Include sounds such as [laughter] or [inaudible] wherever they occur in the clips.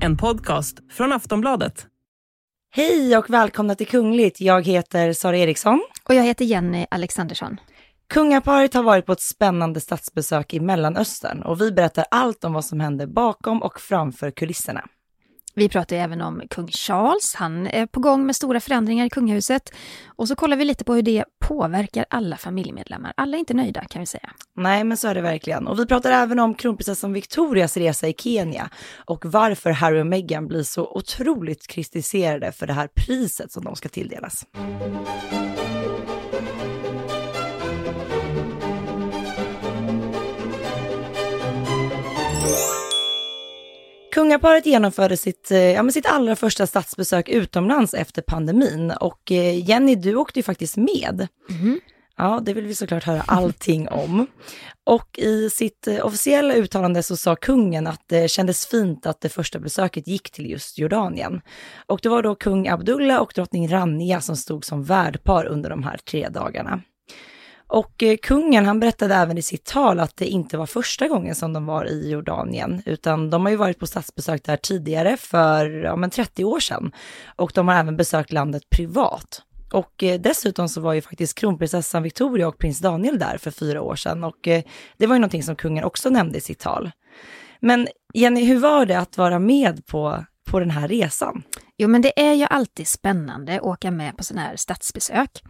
En podcast från Aftonbladet. Hej och välkomna till Kungligt. Jag heter Sara Eriksson. Och jag heter Jenny Alexandersson. Kungaparet har varit på ett spännande statsbesök i Mellanöstern och vi berättar allt om vad som händer bakom och framför kulisserna. Vi pratar även om kung Charles. Han är på gång med stora förändringar i kungahuset. Och så kollar vi lite på hur det påverkar alla familjemedlemmar. Alla är inte nöjda kan vi säga. Nej, men så är det verkligen. Och vi pratar även om kronprinsessan Victorias resa i Kenya och varför Harry och Meghan blir så otroligt kritiserade för det här priset som de ska tilldelas. Kungaparet genomförde sitt, eh, ja, sitt allra första statsbesök utomlands efter pandemin och eh, Jenny, du åkte ju faktiskt med. Mm. Ja, det vill vi såklart höra allting [laughs] om. Och i sitt eh, officiella uttalande så sa kungen att det kändes fint att det första besöket gick till just Jordanien. Och det var då kung Abdullah och drottning Rania som stod som värdpar under de här tre dagarna. Och eh, kungen han berättade även i sitt tal att det inte var första gången som de var i Jordanien, utan de har ju varit på statsbesök där tidigare för ja, men 30 år sedan. Och de har även besökt landet privat. Och eh, dessutom så var ju faktiskt kronprinsessan Victoria och prins Daniel där för fyra år sedan och eh, det var ju någonting som kungen också nämnde i sitt tal. Men Jenny, hur var det att vara med på, på den här resan? Jo, men det är ju alltid spännande att åka med på sådana här statsbesök.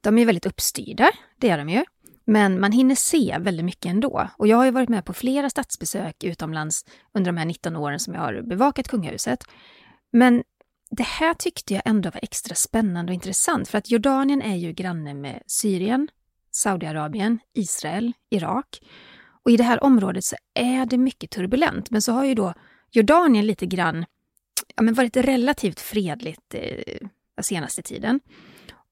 De är väldigt uppstyrda, det är de ju. Men man hinner se väldigt mycket ändå. Och jag har ju varit med på flera statsbesök utomlands under de här 19 åren som jag har bevakat kungahuset. Men det här tyckte jag ändå var extra spännande och intressant för att Jordanien är ju granne med Syrien, Saudiarabien, Israel, Irak. Och i det här området så är det mycket turbulent. Men så har ju då Jordanien lite grann ja, men varit relativt fredligt eh, senaste tiden.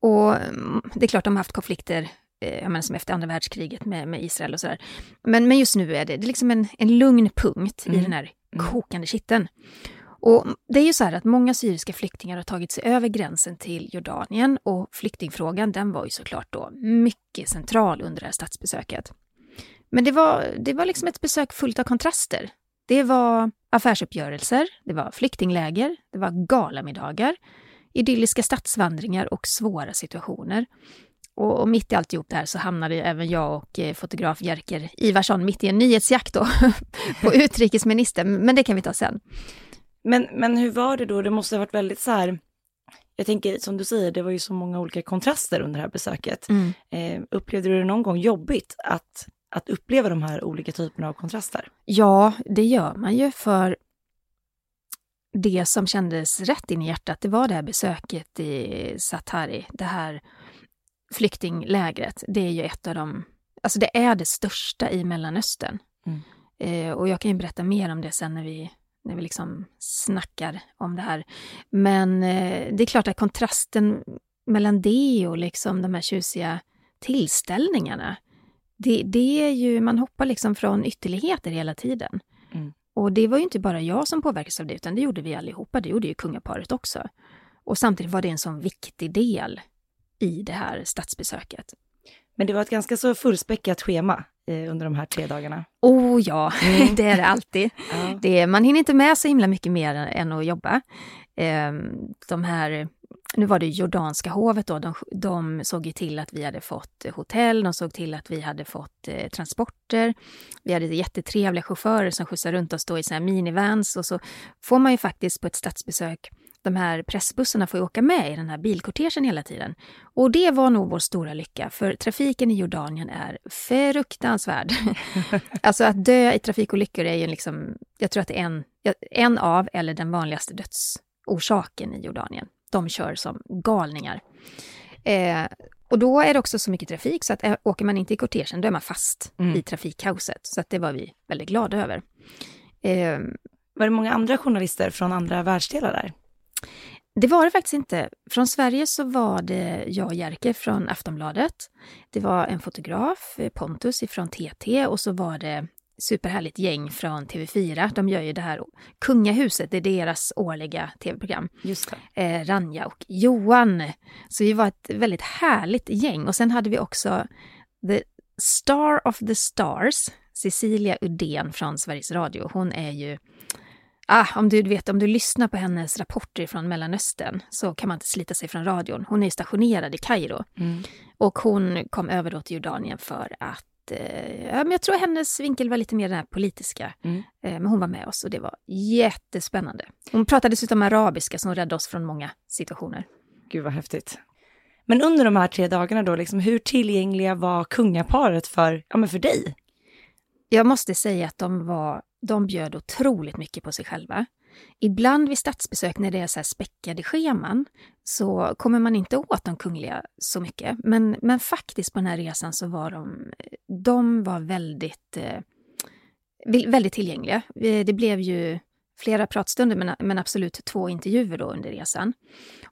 Och mm, det är klart de har haft konflikter eh, menar, som efter andra världskriget med, med Israel och sådär. Men, men just nu är det, det är liksom en, en lugn punkt mm. i den här mm. kokande kitteln. Och det är ju så här att många syriska flyktingar har tagit sig över gränsen till Jordanien och flyktingfrågan den var ju såklart då mycket central under det här statsbesöket. Men det var, det var liksom ett besök fullt av kontraster. Det var affärsuppgörelser, det var flyktingläger, det var galamiddagar, idylliska stadsvandringar och svåra situationer. Och, och mitt i alltihop det här så hamnade även jag och eh, fotograf Jerker Ivarsson mitt i en nyhetsjakt då [laughs] på utrikesministern, men det kan vi ta sen. Men, men hur var det då? Det måste ha varit väldigt så här, jag tänker som du säger, det var ju så många olika kontraster under det här besöket. Mm. Eh, upplevde du det någon gång jobbigt att att uppleva de här olika typerna av kontraster? Ja, det gör man ju för det som kändes rätt in i hjärtat, det var det här besöket i Satari, det här flyktinglägret. Det är ju ett av de, alltså det är det största i Mellanöstern. Mm. Eh, och jag kan ju berätta mer om det sen när vi, när vi liksom snackar om det här. Men eh, det är klart att kontrasten mellan det och liksom de här tjusiga tillställningarna, det, det är ju, man hoppar liksom från ytterligheter hela tiden. Mm. Och det var ju inte bara jag som påverkades av det, utan det gjorde vi allihopa. Det gjorde ju kungaparet också. Och samtidigt var det en sån viktig del i det här statsbesöket. Men det var ett ganska så fullspäckat schema eh, under de här tre dagarna. Oh ja, mm. [laughs] det är det alltid. ja. det, man hinner inte med så himla mycket mer än att jobba. Eh, de här nu var det jordanska hovet då, de, de såg ju till att vi hade fått hotell, de såg till att vi hade fått eh, transporter. Vi hade jättetrevliga chaufförer som skjutsade runt oss då i såna här minivans och så får man ju faktiskt på ett statsbesök de här pressbussarna får ju åka med i den här bilkortegen hela tiden. Och det var nog vår stora lycka, för trafiken i Jordanien är fruktansvärd. [laughs] alltså att dö i trafikolyckor är ju liksom, jag tror att det är en, en av, eller den vanligaste dödsorsaken i Jordanien de kör som galningar. Eh, och då är det också så mycket trafik så att äh, åker man inte i kortegen då är man fast mm. i trafikkaoset. Så att det var vi väldigt glada över. Eh, var det många andra journalister från andra världsdelar där? Det var det faktiskt inte. Från Sverige så var det jag och Jerker från Aftonbladet. Det var en fotograf, eh, Pontus ifrån TT och så var det superhärligt gäng från TV4. De gör ju det här Kungahuset, det är deras årliga tv-program. Just. Eh, Ranja och Johan. Så vi var ett väldigt härligt gäng. Och sen hade vi också The Star of the Stars, Cecilia Udén från Sveriges Radio, hon är ju Ah, om du vet, om du lyssnar på hennes rapporter från Mellanöstern så kan man inte slita sig från radion. Hon är stationerad i Kairo Mm. och hon kom över då till Jordanien för att ja, men jag tror hennes vinkel var lite mer den här politiska. Mm. Eh, men hon var med oss och det var jättespännande. Hon pratade dessutom arabiska som räddade oss från många situationer. Gud vad häftigt. Men under de här tre dagarna då, liksom, hur tillgängliga var kungaparet för, ja, men för dig? Jag måste säga att de, var, de bjöd otroligt mycket på sig själva. Ibland vid statsbesök när det är så här späckade scheman så kommer man inte åt de kungliga så mycket. Men, men faktiskt på den här resan så var de, de var väldigt, eh, väldigt tillgängliga. Eh, det blev ju flera pratstunder men, men absolut två intervjuer då under resan.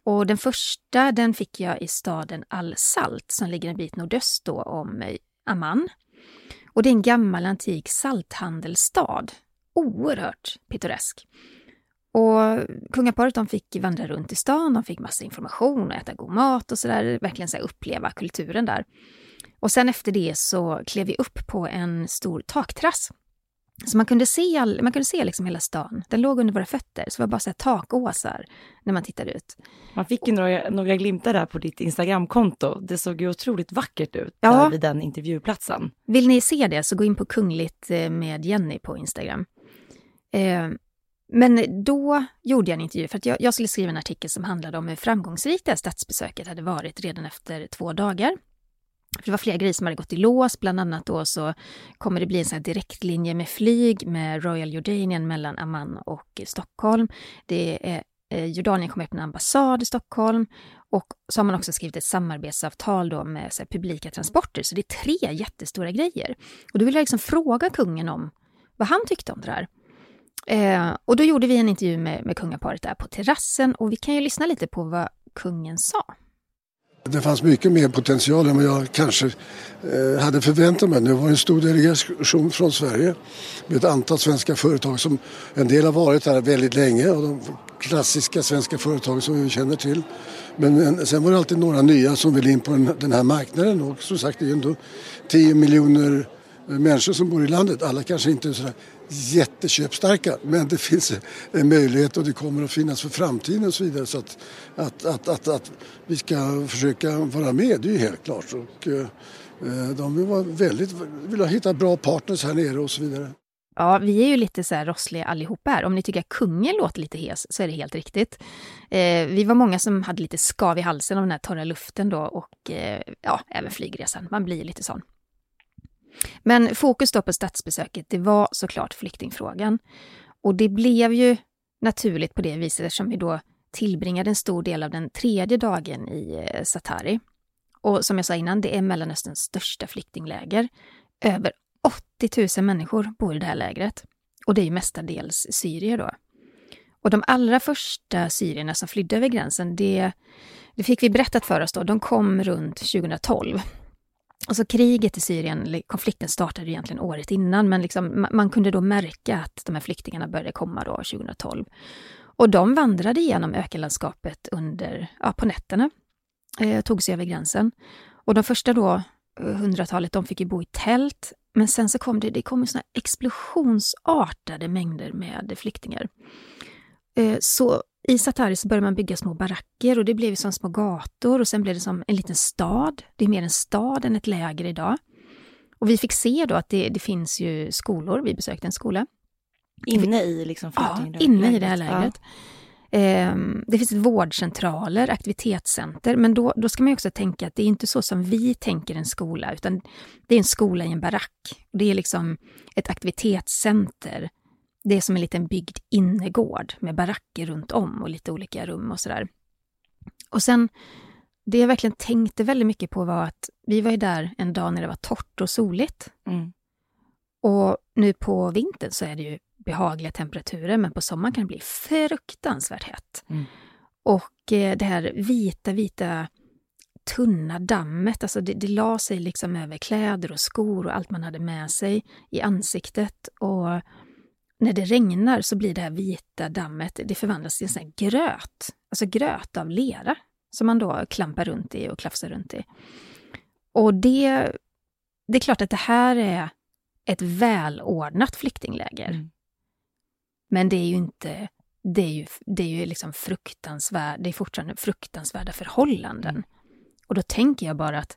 Och den första den fick jag i staden Al-Salt som ligger en bit nordöst då om eh, Amman. Och det är en gammal antik salthandelsstad. Oerhört pittoresk. Och kungaparet de fick vandra runt i stan, de fick massa information och äta god mat och sådär, verkligen så uppleva kulturen där. Och sen efter det så klev vi upp på en stor takterrass. Så man kunde se, all, man kunde se liksom hela stan. Den låg under våra fötter, så det var bara så här takåsar när man tittade ut. Man fick ju några, några glimtar där på ditt Instagramkonto. Det såg ju otroligt vackert ut Ja. där vid den intervjuplatsen. Vill ni se det så gå in på Kungligt eh, med Jenny på Instagram. Eh, men då gjorde jag en intervju för att jag, jag skulle skriva en artikel som handlade om hur framgångsrikt det här statsbesöket hade varit redan efter två dagar. För det var flera grejer som hade gått i lås, bland annat då så kommer det bli en sån här direktlinje med flyg med Royal Jordanien mellan Amman och Stockholm. Det är, eh, Jordanien kommer öppna ambassad i Stockholm och så har man också skrivit ett samarbetsavtal då med så här, publika transporter. Så det är tre jättestora grejer. Och då vill jag liksom fråga kungen om vad han tyckte om det där. Eh, och då gjorde vi en intervju med, med kungaparet där på terrassen och vi kan ju lyssna lite på vad kungen sa. Det fanns mycket mer potential än vad jag kanske eh, hade förväntat mig. Det var en stor delegation från Sverige med ett antal svenska företag som en del har varit här väldigt länge och de klassiska svenska företag som vi känner till. Men en, sen var det alltid några nya som vill in på den, den här marknaden och som sagt det är ju ändå 10 miljoner eh, människor som bor i landet. Alla kanske inte är sådär jätteköpstarka men det finns en möjlighet och det kommer att finnas för framtiden och så vidare. Så att, att, att, att, att vi ska försöka vara med, det är ju helt klart. Och, eh, de vill, vara väldigt, vill ha bra partners här nere och så vidare. Ja, vi är ju lite så här rossliga allihopa här. Om ni tycker att kungen låter lite hes så är det helt riktigt. Eh, vi var många som hade lite skav i halsen av den här torra luften då och eh, ja, även flygresan. Man blir lite sån. Men fokus då på statsbesöket, det var såklart flyktingfrågan. Och det blev ju naturligt på det viset eftersom vi då tillbringade en stor del av den tredje dagen i eh, Satari. Och som jag sa innan, det är Mellanösterns största flyktingläger. Över 80 000 människor bor i det här lägret. Och det är ju mestadels syrier då. Och de allra första syrierna som flydde över gränsen, det, det fick vi berättat för oss då, de kom runt 2012. Alltså kriget i Syrien, konflikten startade egentligen året innan, men liksom, man, kunde då märka att de här flyktingarna började komma då 2012. Och de vandrade genom ökenlandskapet under, ja, på nätterna, eh, tog sig över gränsen. Och de första då, eh, hundratalet, de fick ju bo i tält, men sen så kom det, det kom såna explosionsartade mängder med flyktingar. Eh, så i Satari så började man bygga små baracker och det blev som små gator och sen blev det som en liten stad. Det är mer en stad än ett läger idag. Och vi fick se då att det, det finns ju skolor, vi besökte en skola. Inne i liksom Ja, inne i det här lägret. lägret. Ehm, Det finns vårdcentraler, aktivitetscenter, men då, då ska man också tänka att det är inte så som vi tänker en skola, utan det är en skola i en barack. Det är liksom ett aktivitetscenter. Det är som en liten byggd innergård med baracker runt om och lite olika rum och sådär. Och sen, det jag verkligen tänkte väldigt mycket på var att vi var ju där en dag när det var torrt och soligt. Mm. Och nu på vintern så är det ju behagliga temperaturer, men på sommaren kan det bli fruktansvärt hett. Mm. Och eh, det här vita, vita tunna dammet, alltså det, det la sig liksom över kläder och skor och allt man hade med sig i ansiktet. Och när det regnar så blir det här vita dammet, det förvandlas till en sån gröt, alltså gröt av lera som man då klampar runt i och klafsar runt i. Och det, det är klart att det här är ett välordnat flyktingläger. Mm. Men det är ju inte, det är ju, det är ju liksom fruktansvärd, det är fortfarande fruktansvärda förhållanden. Mm. Och då tänker jag bara att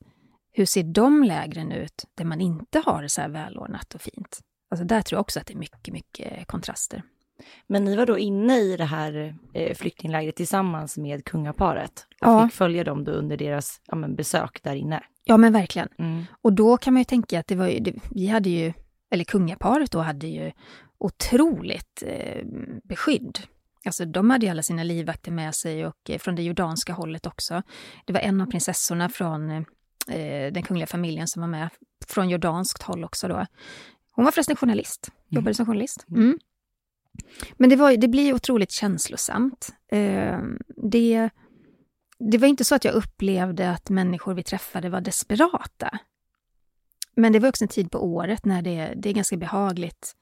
hur ser de lägren ut där man inte har det så här välordnat och fint? Alltså där tror jag också att det är mycket, mycket kontraster. Men ni var då inne i det här eh, flyktinglägret tillsammans med kungaparet och Ja. fick följa dem då under deras ja, besök där inne. Ja, men verkligen. Mm. Och då kan man ju tänka att det var ju, det, vi hade ju, eller kungaparet då hade ju otroligt eh, beskydd. Alltså de hade ju alla sina livvakter med sig och eh, från det jordanska hållet också. Det var en av prinsessorna från eh, den kungliga familjen som var med, från jordanskt håll också då. Hon var förresten journalist, jobbade som journalist. Mm. Men det, var, det blir otroligt känslosamt. Eh, det, det var inte så att jag upplevde att människor vi träffade var desperata. Men det var också en tid på året när det, det är ganska behagligt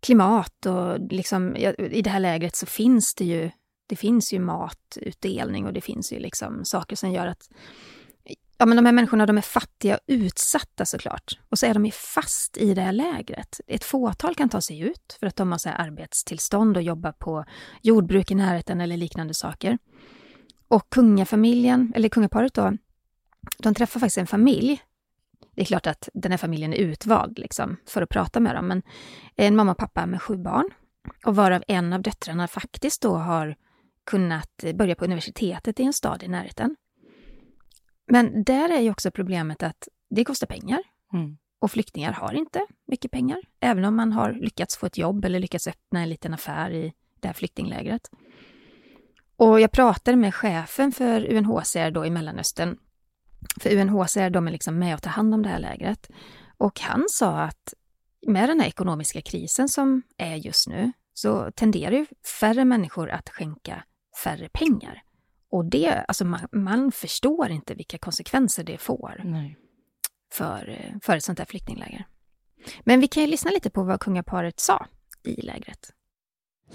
klimat och liksom, i det här lägret så finns det ju, det finns ju matutdelning och det finns ju liksom saker som gör att Ja, men de här människorna de är fattiga och utsatta såklart. Och så är de ju fast i det här lägret. Ett fåtal kan ta sig ut för att de har så här arbetstillstånd och jobbar på jordbruk i närheten eller liknande saker. Och kungafamiljen, eller kungaparet då, de träffar faktiskt en familj. Det är klart att den här familjen är utvald liksom, för att prata med dem, men en mamma och pappa med sju barn. Och varav en av döttrarna faktiskt då har kunnat börja på universitetet i en stad i närheten. Men där är ju också problemet att det kostar pengar. Mm. Och flyktingar har inte mycket pengar, även om man har lyckats få ett jobb eller lyckats öppna en liten affär i det här flyktinglägret. Och jag pratade med chefen för UNHCR då i Mellanöstern. För UNHCR de är liksom med och tar hand om det här lägret. Och han sa att med den här ekonomiska krisen som är just nu så tenderar ju färre människor att skänka färre pengar. Och det, alltså man, man förstår inte vilka konsekvenser det får Nej. för, för ett sånt här flyktingläger. Men vi kan ju lyssna lite på vad kungaparet sa i lägret.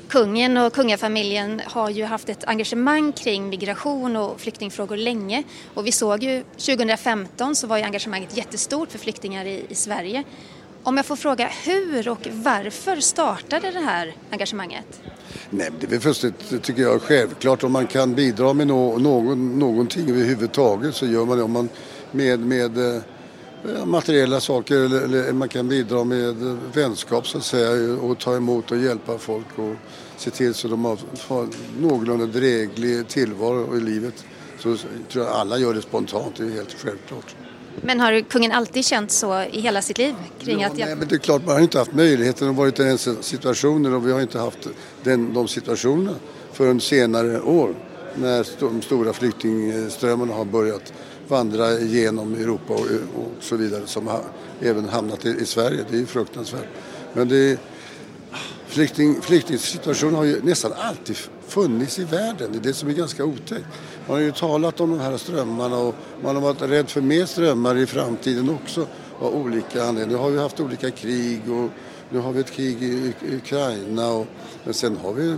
Kungen och kungafamiljen har ju haft ett engagemang kring migration och flyktingfrågor länge. Och vi såg ju 2015 så var ju engagemanget jättestort för flyktingar i, i Sverige. Om jag får fråga, hur och varför startade det här engagemanget? Nej, det är väl fullständigt, tycker jag, självklart. Om man kan bidra med no någon, någonting överhuvudtaget så gör man det. Om man med, med eh, materiella saker eller, eller man kan bidra med eh, vänskap så att säga och ta emot och hjälpa folk och se till så de har, har någorlunda dräglig tillvaro i livet. Så tror jag alla gör det spontant, det är helt självklart. Men har kungen alltid känt så i hela sitt liv? Kring Ja, att nej, men det är klart, man har inte haft möjligheten att vara i den situationen och vi har inte haft den, de situationerna förrän senare år när de stora flyktingströmmarna har börjat vandra genom Europa och, och så vidare som har även hamnat i, i Sverige. Det är ju fruktansvärt. Men det flykting, flyktingsituationen har ju nästan alltid funnits i världen. Det är det som är ganska otäckt. Man har ju talat om de här strömmarna och man har varit rädd för mer strömmar i framtiden också av olika anledningar. Nu har vi haft olika krig och nu har vi ett krig i Ukraina och men sen har vi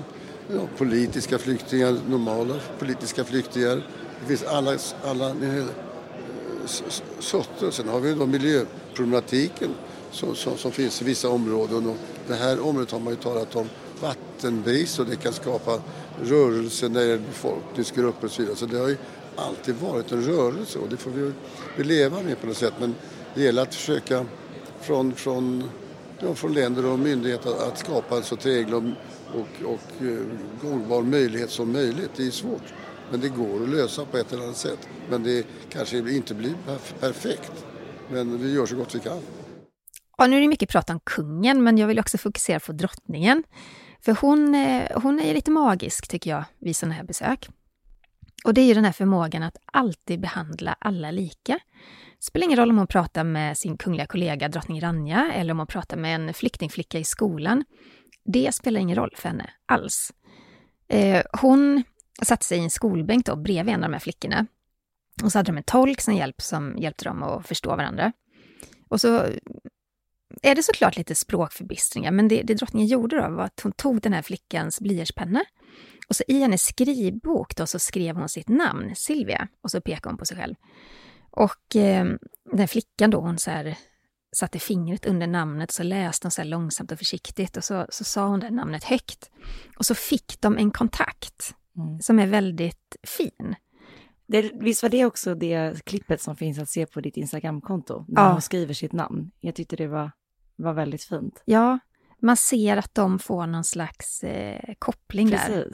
ja, politiska flyktingar, normala politiska flyktingar. Det finns alla, alla sorter. Sen har vi då miljöproblematiken som, som, som finns i vissa områden. Och det här området har man ju talat om vattenbrist och det kan skapa rörelse när det gäller befolkningsgrupper och så vidare. Så det har ju alltid varit en rörelse och det får vi, vi leva med på något sätt. Men det gäller att försöka från, från, ja, från länder och myndigheter att, att skapa en så träglig och, och, och eh, gångbar möjlighet som möjligt. Det är svårt. Men det går att lösa på ett eller annat sätt. Men det kanske inte blir perfekt. Men vi gör så gott vi kan. Ja, nu är det mycket prat om kungen, men jag vill också fokusera på drottningen. För hon, eh, hon är lite magisk, tycker jag, vid sådana här besök. Och det är ju den här förmågan att alltid behandla alla lika. Det Spelar ingen roll om hon pratar med sin kungliga kollega drottning Ranja eller om hon pratar med en flyktingflicka i skolan. Det spelar ingen roll för henne alls. Eh, hon satte sig i en skolbänk då bredvid en av de här flickorna. Och så hade de en tolk som, hjälp, som hjälpte dem att förstå varandra. Och så är det såklart lite språkförbistringar, men det, det drottningen gjorde då var att hon tog den här flickans blyertspenna och så i hennes skrivbok då så skrev hon sitt namn, Silvia, och så pekade hon på sig själv. Och eh, den här flickan då, hon så här satte fingret under namnet så läste hon så långsamt och försiktigt och så, så sa hon det namnet högt. Och så fick de en kontakt mm. som är väldigt fin. Det, visst var det också det klippet som finns att se på ditt Instagramkonto, när ja. hon skriver sitt namn? Jag tyckte det var, var väldigt fint. Ja, man ser att de får någon slags eh, koppling Precis. där.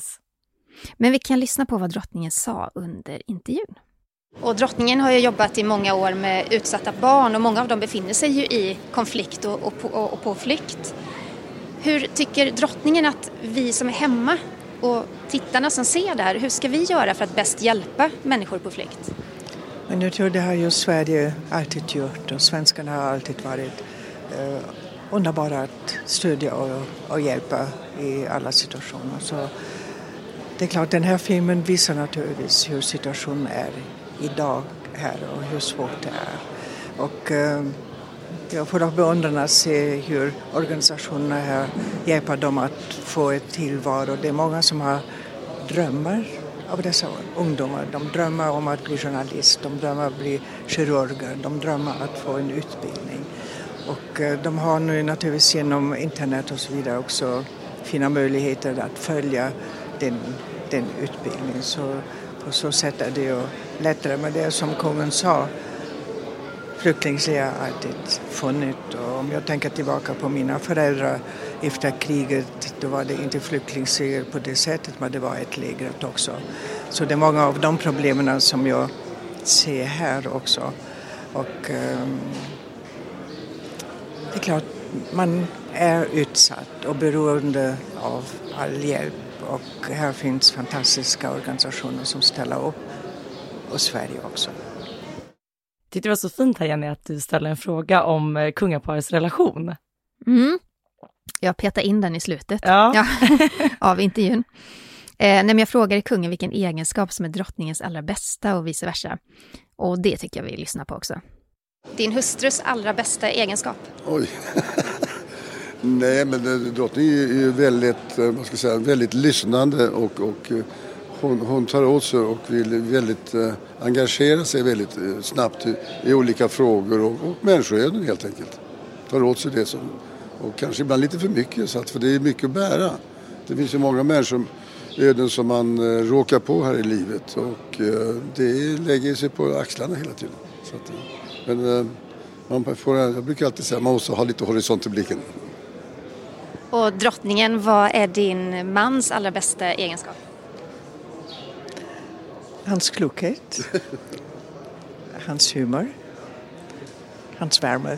Men vi kan lyssna på vad drottningen sa under intervjun. Och drottningen har ju jobbat i många år med utsatta barn och många av dem befinner sig ju i konflikt och, och, på, och på flykt. Hur tycker drottningen att vi som är hemma och tittarna som ser det här, hur ska vi göra för att bäst hjälpa människor på flykt? Men jag tror det har ju Sverige alltid gjort och svenskarna har alltid varit Eh, underbara att stödja och, och hjälpa i alla situationer. Så det är klart, den här filmen visar naturligtvis hur situationen är idag här och hur svårt det är. Och eh, jag får av beundran att se hur organisationerna här hjälper dem att få ett tillvaro. Det är många som har drömmar av dessa ungdomar. De drömmer om att bli journalist, de drömmer om att bli kirurger, de drömmer om att få en utbildning. Och eh, de har nu naturligtvis genom internet och så vidare också fina möjligheter att följa den, den utbildningen. Så på så sätt är det ju lättare. Men det är som kungen sa, flyktingläger har alltid funnits. Och om jag tänker tillbaka på mina föräldrar efter kriget, då var det inte flyktingläger på det sättet, men det var ett läger också. Så det är många av de problemen som jag ser här också. Och um, det är klart, man är utsatt och beroende av all hjälp och här finns fantastiska organisationer som ställer upp och Sverige också. Jag tyckte det var så fint här Jenny att du ställde en fråga om eh, kungaparets relation. Mm. Jag petar in den i slutet ja. Ja, [laughs] av intervjun. Eh, när jag frågade kungen vilken egenskap som är drottningens allra bästa och vice versa. Och det tycker jag vi lyssnar på också. Din hustrus allra bästa egenskap? Oj. [laughs] Nej, men drottningen är ju väldigt, eh, vad ska jag säga, väldigt lyssnande och, och eh, hon, hon, tar åt sig och vill väldigt eh, engagera sig väldigt eh, snabbt i, i, olika frågor och, och människoöden helt enkelt. Tar åt sig det som, och kanske ibland lite för mycket så att, för det är mycket att bära. Det finns ju många människoöden som man eh, råkar på här i livet och eh, det lägger sig på axlarna hela tiden. Så att, eh, men man får, jag brukar alltid säga att man måste ha lite horisont i blicken. Och drottningen, vad är din mans allra bästa egenskap? Hans klokhet, [laughs] hans humor, hans värme.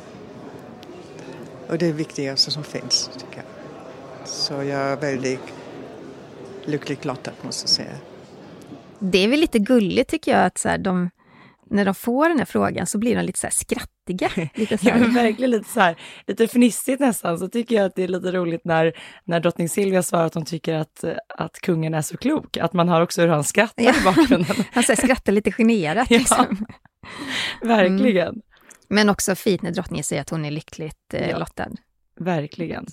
Och det är viktigaste som finns, tycker jag. Så jag är väldigt lyckligt lottad, måste jag säga. Det är väl lite gulligt, tycker jag, att så här, de när de får den här frågan så blir de lite så skrattiga. [laughs] Lite så. Ja, verkligen lite så här, lite fnissigt nästan, så tycker jag att det är lite roligt när, när drottning Silvia svarar att hon tycker att, att kungen är så klok, att man hör också hur han skrattar ja. i bakgrunden. [laughs] han så här, skrattar lite generat. [laughs] Liksom. Ja, verkligen. Mm. Men också fint när drottningen säger att hon är lyckligt eh, ja. lottad. Verkligen.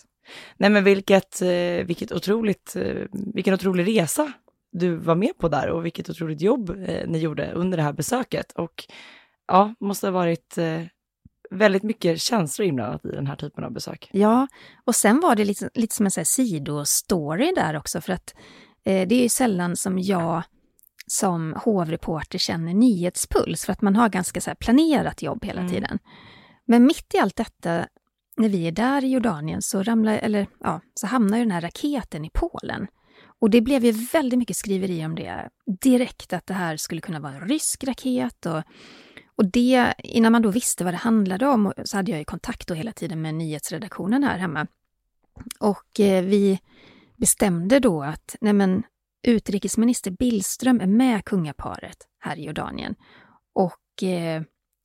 Nej men vilket, eh, vilket otroligt, eh, vilken otrolig resa du var med på där och vilket otroligt jobb eh, ni gjorde under det här besöket. Och ja, måste ha varit eh, väldigt mycket känslor inblandat i den här typen av besök. Ja, och sen var det lite, lite som en sidostory där också, för att eh, det är ju sällan som jag som hovreporter känner nyhetspuls, för att man har ganska så planerat jobb hela mm. tiden. Men mitt i allt detta, när vi är där i Jordanien, så, ramlar, eller, ja, så hamnar ju den här raketen i Polen. Och det blev ju väldigt mycket skriveri om det direkt, att det här skulle kunna vara en rysk raket. Och, och det, innan man då visste vad det handlade om, så hade jag ju kontakt då hela tiden med nyhetsredaktionen här hemma. Och eh, vi bestämde då att nej men, utrikesminister Billström är med kungaparet här i Jordanien. Och eh,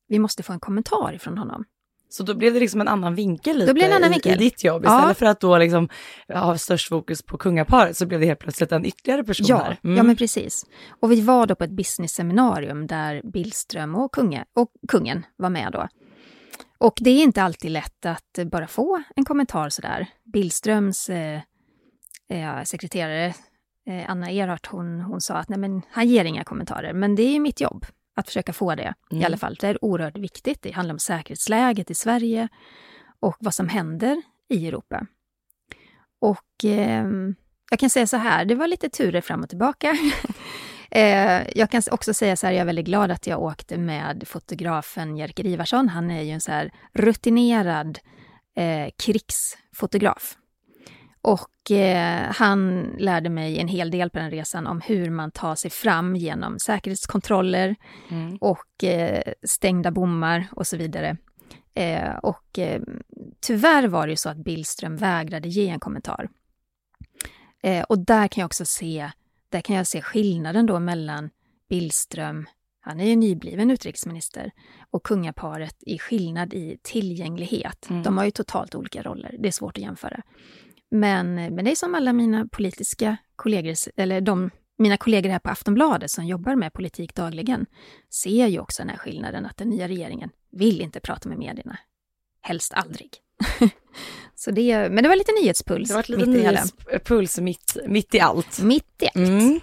vi måste få en kommentar från honom. Så då blev det liksom en annan vinkel lite en annan vinkel. I, i ditt jobb. Istället ja. för att då liksom ha störst fokus på kungaparet så blev det helt plötsligt en ytterligare person ja, här. Mm. Ja, men precis. Och vi var då på ett business-seminarium där Billström och, kunga, och kungen var med då. Och det är inte alltid lätt att bara få en kommentar sådär. Billströms eh, eh, sekreterare eh, Anna Erhardt, hon, hon sa att nej men han ger inga kommentarer, men det är ju mitt jobb att försöka få det Mm. i alla fall. Det är oerhört viktigt. Det handlar om säkerhetsläget i Sverige och vad som händer i Europa. Och eh, jag kan säga så här, det var lite turer fram och tillbaka. [laughs] eh, jag kan också säga så här, jag är väldigt glad att jag åkte med fotografen Jerker Ivarsson. Han är ju en så här rutinerad eh, krigsfotograf. Och eh, han lärde mig en hel del på den resan om hur man tar sig fram genom säkerhetskontroller Mm. och eh, stängda bommar och så vidare. Eh, och eh, tyvärr var det ju så att Billström vägrade ge en kommentar. Eh, och där kan jag också se, där kan jag se skillnaden då mellan Billström, han är ju nybliven utrikesminister, och kungaparet i skillnad i tillgänglighet. Mm. De har ju totalt olika roller, det är svårt att jämföra. Men, men det är som alla mina politiska kollegor, eller de, mina kollegor här på Aftonbladet som jobbar med politik dagligen, ser ju också den här skillnaden att den nya regeringen vill inte prata med medierna. Helst aldrig. [laughs] Så det, men det var lite nyhetspuls. Det varit lite mitt nyhetspuls mitt, mitt i allt. Mitt i allt. Mm.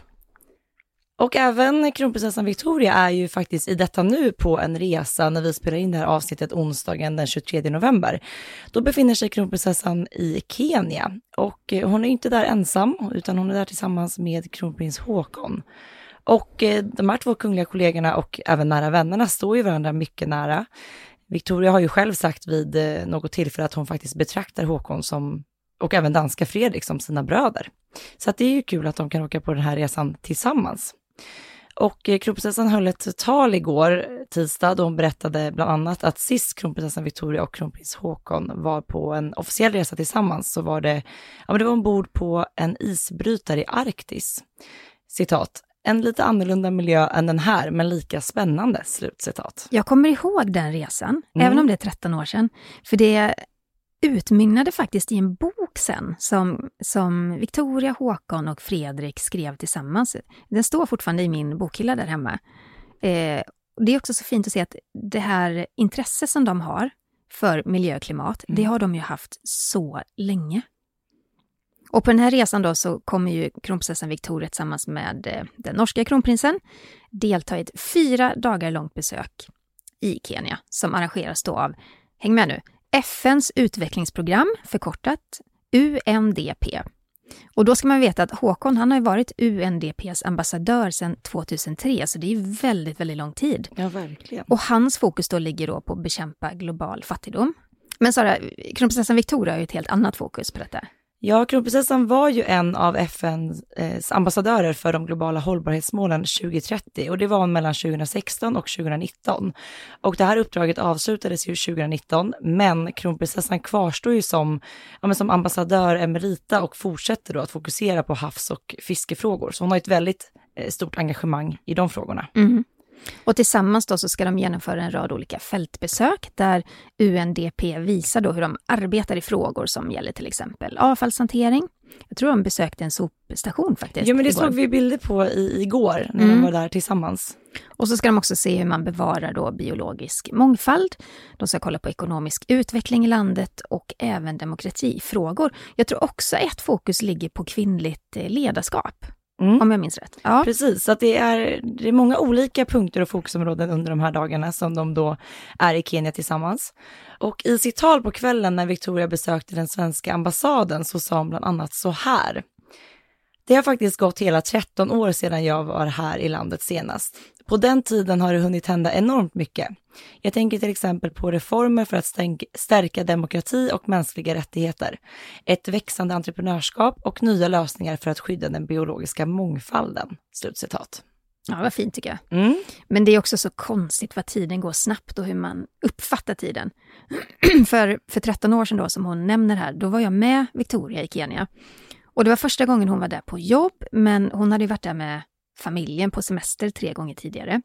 Och även kronprinsessan Victoria är ju faktiskt i detta nu på en resa när vi spelar in det här avsnittet onsdagen den 23 november. Då befinner sig kronprinsessan i Kenya och eh, hon är inte där ensam utan hon är där tillsammans med kronprins Håkon. Och eh, de här två kungliga kollegorna och även nära vännerna står ju varandra mycket nära. Victoria har ju själv sagt vid eh, något tillfälle att hon faktiskt betraktar Håkon som, och även danska Fredrik som sina bröder. Så att det är ju kul att de kan åka på den här resan tillsammans. Och eh, kronprinsessan höll ett tal igår, tisdag, då hon berättade bland annat att sist kronprinsessan Victoria och kronprins Håkon var på en officiell resa tillsammans så var det, ja men det var ombord på en isbrytare i Arktis. Citat, en lite annorlunda miljö än den här, men lika spännande, slutcitat. Jag kommer ihåg den resan, Mm. även om det är 13 år sedan. För det utmynnade faktiskt i en bok sen som, som Victoria, Håkon och Fredrik skrev tillsammans. Den står fortfarande i min bokhylla där hemma. Eh, det är också så fint att se att det här intresse som de har för miljö och klimat, det Mm. har de ju haft så länge. Och på den här resan då så kommer ju kronprinsessan Victoria tillsammans med eh, den norska kronprinsen delta i ett fyra dagar långt besök i Kenya som arrangeras då av, häng med nu, FNs utvecklingsprogram, förkortat UNDP. Och då ska man veta att Håkon, han har ju varit UNDPs ambassadör sedan 2003, så det är väldigt, väldigt lång tid. Ja, verkligen. Och hans fokus då ligger då på att bekämpa global fattigdom. Men Sara, kronprinsessan Victoria har ju ett helt annat fokus på detta. Ja, kronprinsessan var ju en av FNs eh, ambassadörer för de globala hållbarhetsmålen 2030 och det var hon mellan 2016 och 2019. Och det här uppdraget avslutades ju 2019, men kronprinsessan kvarstår ju som, ja, men som ambassadör emerita och fortsätter då att fokusera på havs och fiskefrågor. Så hon har ett väldigt eh, stort engagemang i de frågorna. Mm. Och tillsammans då så ska de genomföra en rad olika fältbesök där UNDP visar då hur de arbetar i frågor som gäller till exempel avfallshantering. Jag tror de besökte en sopstation faktiskt. Ja, men det igår. såg vi bilder på i, igår när Mm. de var där tillsammans. Och så ska de också se hur man bevarar då biologisk mångfald. De ska kolla på ekonomisk utveckling i landet och även demokratifrågor. Jag tror också ett fokus ligger på kvinnligt eh, ledarskap, Mm. om jag minns rätt. Ja. Precis, så att det, är, det är många olika punkter och fokusområden under de här dagarna som de då är i Kenya tillsammans. Och i sitt tal på kvällen när Victoria besökte den svenska ambassaden så sa hon bland annat så här. Det har faktiskt gått hela 13 år sedan jag var här i landet senast. På den tiden har det hunnit hända enormt mycket. Jag tänker till exempel på reformer för att stärka demokrati och mänskliga rättigheter, ett växande entreprenörskap och nya lösningar för att skydda den biologiska mångfalden. Slutcitat. ja, vad fint tycker jag. Mm. Men det är också så konstigt vad tiden går snabbt och hur man uppfattar tiden. [clears throat] för, för 13 år sedan då, som hon nämner här, då var jag med Victoria i Kenya. Och det var första gången hon var där på jobb, men hon hade ju varit där med familjen på semester tre gånger tidigare.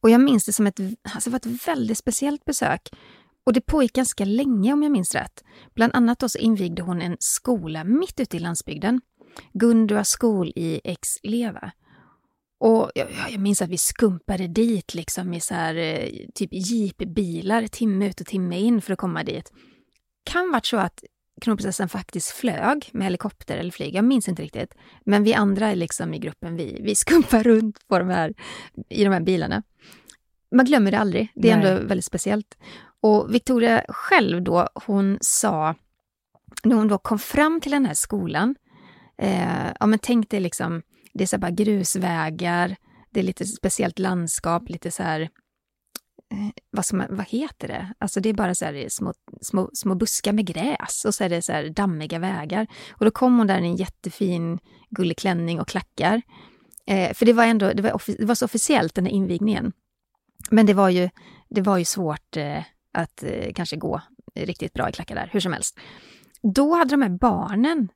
Och jag minns det som ett, alltså det var ett väldigt speciellt besök. Och det pågick ganska länge om jag minns rätt. Bland annat då så invigde hon en skola mitt ute i landsbygden. Gundua skol i Ex-Leva. Och jag, jag minns att vi skumpade dit liksom i så här, eh, typ jeepbilar timme ut och timme in för att komma dit. Kan varit så att kronprinsessan faktiskt flög med helikopter eller flyg, jag minns inte riktigt. Men vi andra liksom i gruppen, vi, vi [laughs] skumpar runt på de här, i de här bilarna. Man glömmer det aldrig, det är Nej. ändå väldigt speciellt. Och Victoria själv då, hon sa, när hon då kom fram till den här skolan, eh, ja men tänk dig liksom, det är så här bara grusvägar, det är lite speciellt landskap, lite så här, Eh, vad, som, vad heter det? Alltså det är bara så här små, små, små buskar med gräs och så är det så här dammiga vägar. Och då kom hon där i en jättefin gullig klänning och klackar. Eh, för det var ändå, det var, offi- det var så officiellt den här invigningen. Men det var ju, det var ju svårt eh, att eh, kanske gå riktigt bra i klackar där, hur som helst. Då hade de här barnen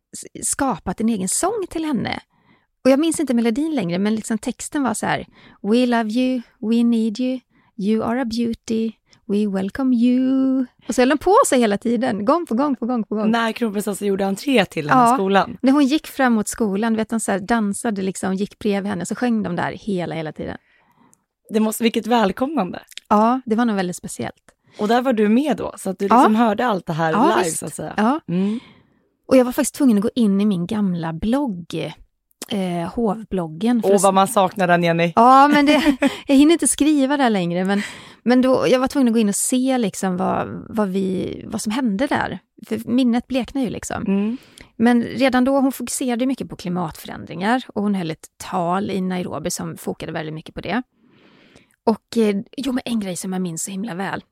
skapat en egen sång till henne. Och jag minns inte melodin längre, men liksom texten var så här. We love you, we need you, you are a beauty, we welcome you. Och så höll de på sig hela tiden, gång på gång på gång på gång. När kronprinsessan gjorde entré till den här Ja. skolan. När hon gick fram mot skolan, vet de så dansade liksom, gick bredvid henne, så sjöng de där hela, hela tiden. Det måste, vilket välkomnande. Ja, det var nog väldigt speciellt. Och där var du med då, så att du Ja. liksom hörde allt det här Ja, live visst. så att säga. Ja. Mm. Och jag var faktiskt tvungen att gå in i min gamla blogg, eh, hovbloggen. Åh, att- vad man saknar den Jenny. Ja, men det, [laughs] jag hinner inte skriva där längre. Men, men då, jag var tvungen att gå in och se liksom vad, vad, vi, vad som hände där. För minnet bleknar ju liksom. Mm. Men redan då, hon fokuserade mycket på klimatförändringar och hon höll ett tal i Nairobi som fokade väldigt mycket på det. Och eh, jo, men en grej som jag minns så himla väl.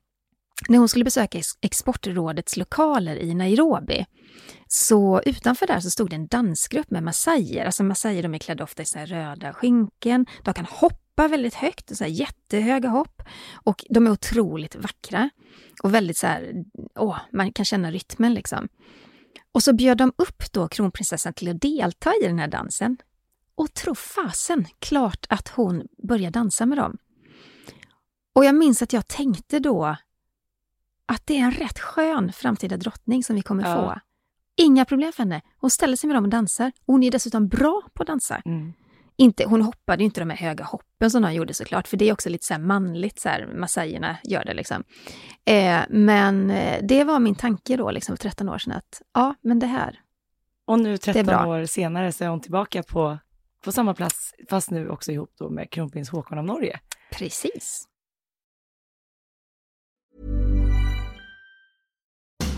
När hon skulle besöka Exportrådets lokaler i Nairobi, så utanför där så stod det en dansgrupp med massajer. Alltså massajer de är klädda ofta i så här röda skynken, de kan hoppa väldigt högt, så här jättehöga hopp. Och de är otroligt vackra. Och väldigt så här, åh, man kan känna rytmen liksom. Och så bjöd de upp då kronprinsessan till att delta i den här dansen. Och tro fasen, klart att hon började dansa med dem. Och jag minns att jag tänkte då att det är en rätt skön framtida drottning som vi kommer Ja. få. Inga problem för henne. Hon ställer sig med dem och dansar. Och hon är dessutom bra på att dansa. Mm. Inte, hon hoppade ju inte de här höga hoppen som de gjorde såklart, för det är också lite så här manligt, så här, massajerna gör det liksom. Eh, men eh, det var min tanke då, liksom för 13 år sedan, att ja, men det här. Och nu 13 bra. år senare så är hon tillbaka på, på samma plats, fast nu också ihop då med kronprins Håkon av Norge. Precis.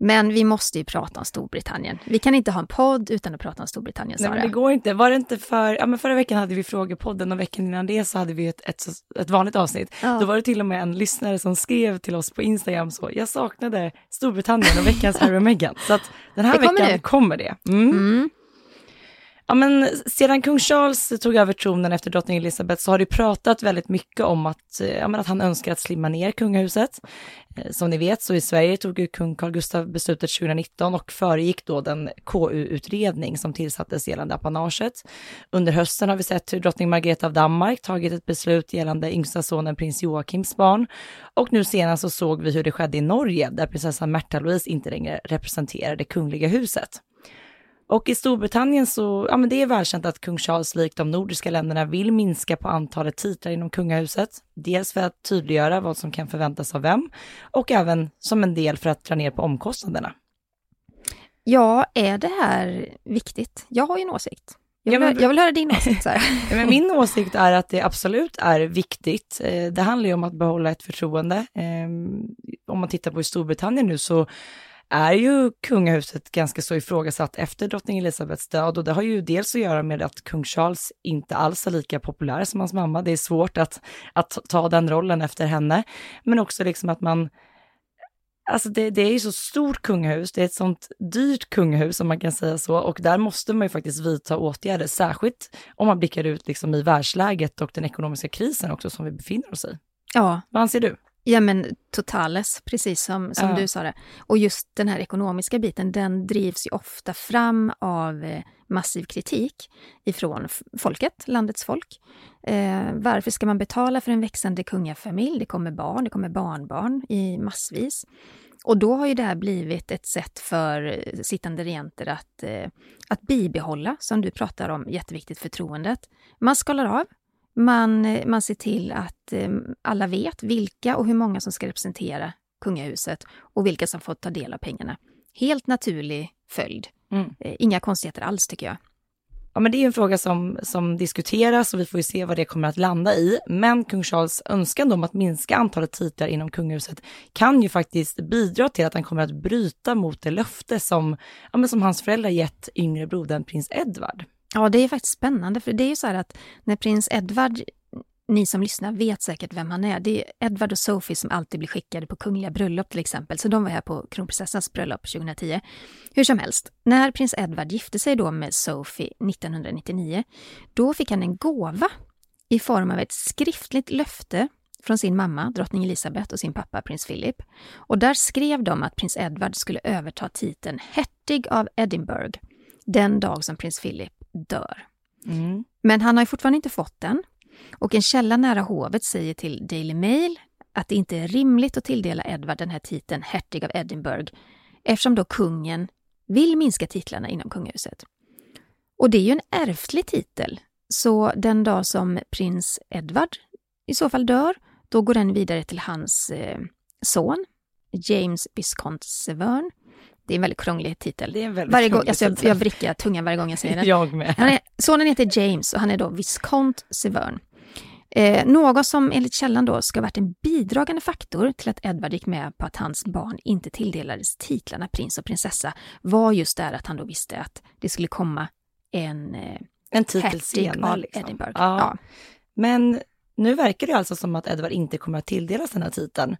Men vi måste ju prata om Storbritannien. Vi kan inte ha en podd utan att prata om Storbritannien, Nej, Sara. men det går inte. Var det inte för, ja men förra veckan hade vi frågepodden och veckan innan det så hade vi ett, ett, ett vanligt avsnitt. Ja. Då var det till och med en lyssnare som skrev till oss på Instagram så, jag saknade Storbritannien och veckans Harry och Meghan. Så att den här Det kommer veckan nu. kommer det. Mm. Mm. Ja, men sedan kung Charles tog över tronen efter drottning Elizabeth så har det pratat väldigt mycket om att, eh, ja, men att han önskar att slimma ner kungahuset. Eh, som ni vet så i Sverige tog ju kung Carl Gustaf beslutet 2019 och föregick då den KU-utredning som tillsattes gällande apanaget. Under hösten har vi sett hur drottning Margareta av Danmark tagit ett beslut gällande yngsta sonen prins Joakims barn. Och nu senast så såg vi hur det skedde i Norge där prinsessan Märtha Louise inte längre representerar det kungliga huset. Och i Storbritannien så, ja men det är välkänt att kung Charles likt de nordiska länderna vill minska på antalet titlar inom kungahuset. Dels för att tydliggöra vad som kan förväntas av vem och även som en del för att dra ner på omkostnaderna. Ja, är det här viktigt? Jag har ju en åsikt. Jag Ja, vill, men- hö- jag vill höra din åsikt. [laughs] Ja, Men min åsikt är att det absolut är viktigt. Eh, Det handlar ju om att behålla ett förtroende. Ehm, Om man tittar på i Storbritannien nu så är ju kungahuset ganska så ifrågasatt efter drottning Elizabeths död och det har ju dels att göra med att kung Charles inte alls är lika populär som hans mamma. Det är svårt att, att ta den rollen efter henne, men också liksom att man Alltså det, det är ju så stort kungahus, det är ett sånt dyrt kungahus om man kan säga så och där måste man ju faktiskt vidta åtgärder, särskilt om man blickar ut liksom i världsläget och den ekonomiska krisen också som vi befinner oss i. Ja, Vad anser du? Ja men totales, precis som, som Ja. du sa det. Och just den här ekonomiska biten, den drivs ju ofta fram av eh, massiv kritik ifrån folket, landets folk. Eh, varför ska man betala för en växande kungafamilj? Det kommer barn, det kommer barnbarn i massvis. Och då har ju det här blivit ett sätt för eh, sittande regenter att, eh, att bibehålla, som du pratar om, jätteviktigt förtroendet. Man skalar av, man, eh, man ser till att eh, alla vet vilka och hur många som ska representera kungahuset och vilka som får ta del av pengarna. Helt naturlig följd. Mm. Eh, Inga konstigheter alls tycker jag. Ja, men det är en fråga som, som diskuteras och vi får ju se vad det kommer att landa i. Men kung Charles önskan om att minska antalet titlar inom kungahuset kan ju faktiskt bidra till att han kommer att bryta mot det löfte som, ja, som hans föräldrar gett yngre brodern prins Edward. Ja, det är faktiskt spännande, för det är ju så här att när prins Edward, ni som lyssnar vet säkert vem han är. Det är Edward och Sophie som alltid blir skickade på kungliga bröllop till exempel, så de var här på kronprinsessans bröllop 2010. Hur som helst, när prins Edward gifte sig då med Sophie 1999, då fick han en gåva i form av ett skriftligt löfte från sin mamma, drottning Elizabeth, och sin pappa, prins Philip. Och där skrev de att prins Edward skulle överta titeln hertig av Edinburgh den dag som prins Philip dör. Mm. Men han har fortfarande inte fått den. Och en källa nära hovet säger till Daily Mail att det inte är rimligt att tilldela Edward den här titeln hertig av Edinburgh eftersom då kungen vill minska titlarna inom kungahuset. Och det är ju en ärftlig titel, så den dag som prins Edward i så fall dör, då går den vidare till hans eh, son, James Viscount Severn. Det är en väldigt krånglig titel. Det är en väldigt Varje gång, alltså jag, jag vrickar tungan varje gång jag säger den. [laughs] Jag med. Är, sonen heter James och han är då Viscount Severn. Eh, något som enligt källan då ska ha varit en bidragande faktor till att Edward gick med på att hans barn inte tilldelades titlarna prins och prinsessa var just där att han då visste att det skulle komma en eh, En titel senare. Liksom. Edinburgh. Ja. Ja. Men nu verkar det alltså som att Edward inte kommer att tilldelas den här titeln.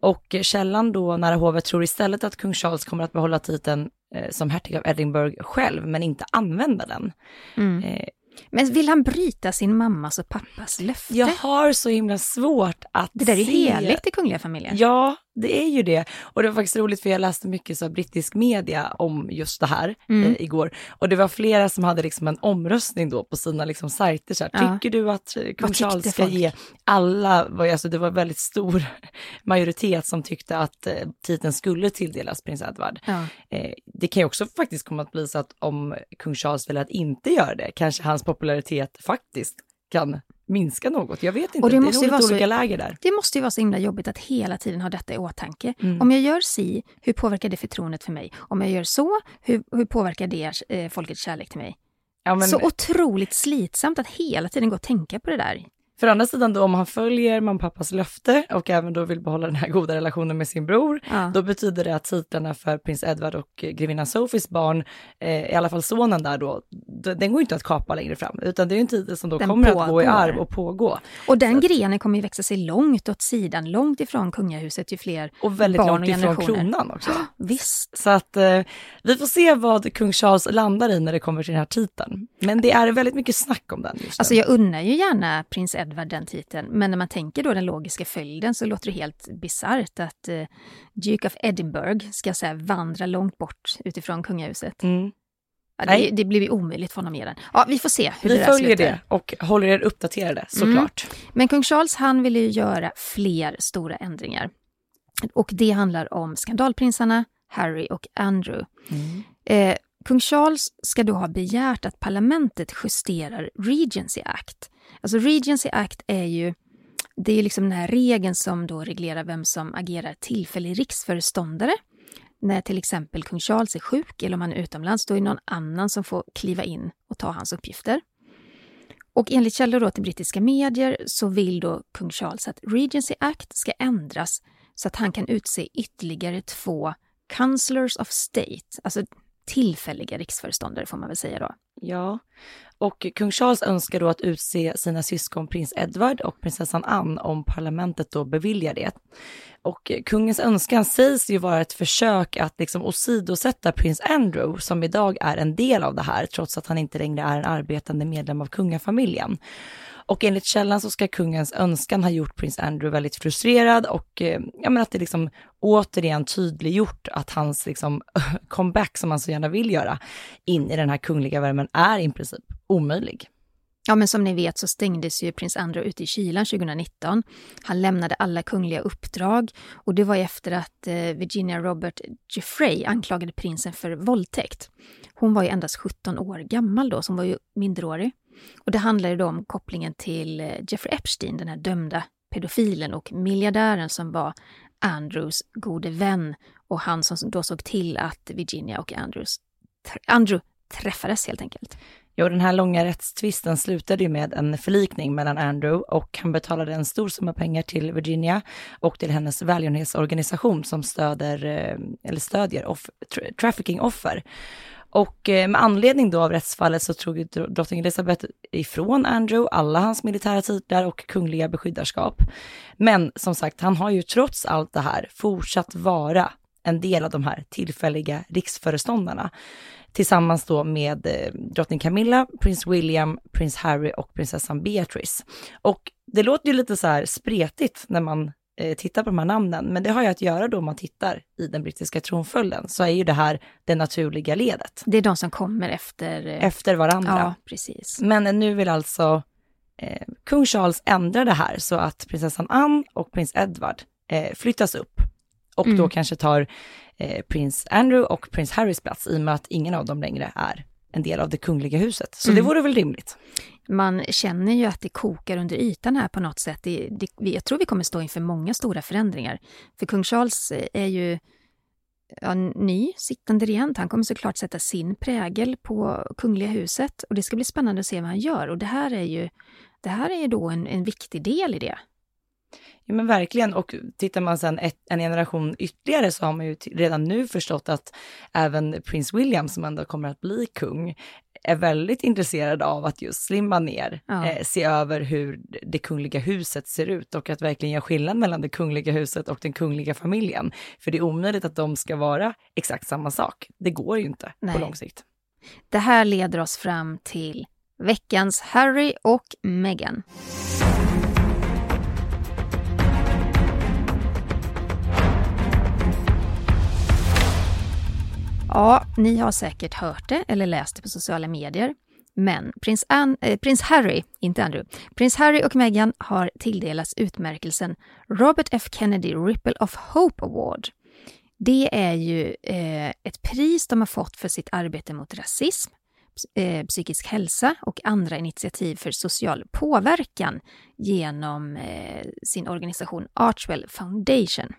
Och källan då, nära hovet, tror istället att kung Charles kommer att behålla titeln eh, som hertig av Edinburgh själv, men inte använda den. Mm. Eh, Men vill han bryta sin mammas och pappas löfte? jag har så himla svårt att Det där är se... heligt i kungliga familjen. Ja, det är ju det. Och det var faktiskt roligt för jag läste mycket så brittisk media om just det här Mm. eh, igår. Och det var flera som hade liksom en omröstning då på sina liksom sajter. Så här, Ja. Tycker du att kung Charles ska folk? ge alla, alltså det var väldigt stor [laughs] majoritet som tyckte att eh, titeln skulle tilldelas prins Edward. Ja. Eh, det kan ju också faktiskt komma att bli så att om kung Charles väljer att inte göra det, kanske hans popularitet faktiskt kan minska något. Jag vet inte, Och det det, måste är vara så- olika läger där. Det måste ju vara så himla jobbigt att hela tiden ha detta i åtanke. Mm. Om jag gör si, hur påverkar det förtroendet för mig? Om jag gör så, hur, hur påverkar det eh, folkets kärlek till mig? Ja, men- Så otroligt slitsamt att hela tiden gå och tänka på det där. För andra sidan då, om han följer mamma och pappas löfte och även då vill behålla den här goda relationen med sin bror, Ja. då betyder det att titlarna för prins Edward och grevinnan Sophies barn, eh, i alla fall sonen där då, den går inte att kapa längre fram, utan det är en titel som då Den kommer att gå i pågår. arv och pågå. Och den grenen kommer ju växa sig långt åt sidan, långt ifrån kungahuset ju fler Och väldigt barn långt ifrån kronan också. [gasps] Visst. Så att eh, vi får se vad kung Charles landar i när det kommer till den här titeln. Men det är väldigt mycket snack om den just nu. Alltså jag unnar ju gärna prins Edward den titeln, men när man tänker då den logiska följden så låter det helt bisarrt att eh, Duke of Edinburgh ska så här, vandra långt bort utifrån kungahuset. Mm. Ja, det, det blir omöjligt för honom att den. Ja, vi får se hur Vi det där följer slutar. det och håller er uppdaterade såklart. Men kung Charles han ville ju göra fler stora ändringar. Och det handlar om skandalprinsarna Harry och Andrew. Eh, kung Charles ska då ha begärt att parlamentet justerar Regency Act. Alltså Regency Act är ju det är liksom den här regeln som då reglerar vem som agerar tillfällig riksföreståndare. När till exempel kung Charles är sjuk eller om han är utomlands, då är det någon annan som får kliva in och ta hans uppgifter. Och enligt källor då till brittiska medier så vill då kung Charles att Regency Act ska ändras så att han kan utse ytterligare två Councillors of State, alltså tillfälliga riksföreståndare får man väl säga då. Ja, och kung Charles önskar då att utse sina syskon prins Edward och prinsessan Anne om parlamentet då beviljar det. Och kungens önskan sägs ju vara ett försök att liksom åsidosätta prins Andrew som idag är en del av det här trots att han inte längre är en arbetande medlem av kungafamiljen. Och enligt källan så ska kungens önskan ha gjort prins Andrew väldigt frustrerad och eh, ja, men att det liksom återigen tydliggjort att hans liksom [laughs] comeback som han så gärna vill göra in i den här kungliga värmen är i princip omöjlig. Ja, men som ni vet så stängdes ju prins Andrew ute i kylan 2019. Han lämnade alla kungliga uppdrag och det var efter att eh, Virginia Robert Jeffrey anklagade prinsen för våldtäkt. Hon var ju endast 17 år gammal då, så hon var ju minderårig. Och det handlade då om kopplingen till eh, Jeffrey Epstein, den här dömda pedofilen och miljardären som var Andrews gode vän och han som då såg till att Virginia och Andrews, Andrew träffades helt enkelt. Jo, den här långa rättstvisten slutade ju med en förlikning mellan Andrew och han betalade en stor summa pengar till Virginia och till hennes välgörenhetsorganisation som stöder, eh, eller stödjer off, tra trafficking-offer. Och eh, med anledning då av rättsfallet så tog drottning Elizabeth ifrån Andrew alla hans militära titlar och kungliga beskyddarskap. Men som sagt, han har ju trots allt det här fortsatt vara en del av de här tillfälliga riksföreståndarna tillsammans då med eh, drottning Camilla, prins William, prins Harry och prinsessan Beatrice. Och det låter ju lite så här spretigt när man eh, tittar på de här namnen, men det har ju att göra då om man tittar i den brittiska tronföljden, så är ju det här det naturliga ledet. Det är de som kommer efter... Eh, efter varandra. Ja, precis. Men nu vill alltså eh, kung Charles ändra det här så att prinsessan Anne och prins Edward eh, flyttas upp och mm. då kanske tar eh, prins Andrew och prins Harrys plats i och med att ingen av dem längre är en del av det kungliga huset. Så mm. det vore väl rimligt. Man känner ju att det kokar under ytan här på något sätt. Det, det, jag tror vi kommer stå inför många stora förändringar. För kung Charles eh, är ju ja, ny sittande regent. Han kommer såklart sätta sin prägel på kungliga huset och det ska bli spännande att se vad han gör. Och det här är ju, det här är ju då en, en viktig del i det. Ja men verkligen och tittar man sen ett, en generation ytterligare så har man ju redan nu förstått att även prins William som ändå kommer att bli kung är väldigt intresserad av att just slimma ner, ja. eh, se över hur det kungliga huset ser ut och att verkligen göra skillnad mellan det kungliga huset och den kungliga familjen. För det är omöjligt att de ska vara exakt samma sak. Det går ju inte Nej. på lång sikt. Det här leder oss fram till veckans Harry och Meghan. Ja, ni har säkert hört det eller läst det på sociala medier. Men prins, Anne, eh, prins Harry, inte Andrew, prins Harry och Meghan har tilldelats utmärkelsen Robert F Kennedy Ripple of Hope Award. Det är ju eh, ett pris de har fått för sitt arbete mot rasism, eh, psykisk hälsa och andra initiativ för social påverkan genom eh, sin organisation Archwell Foundation.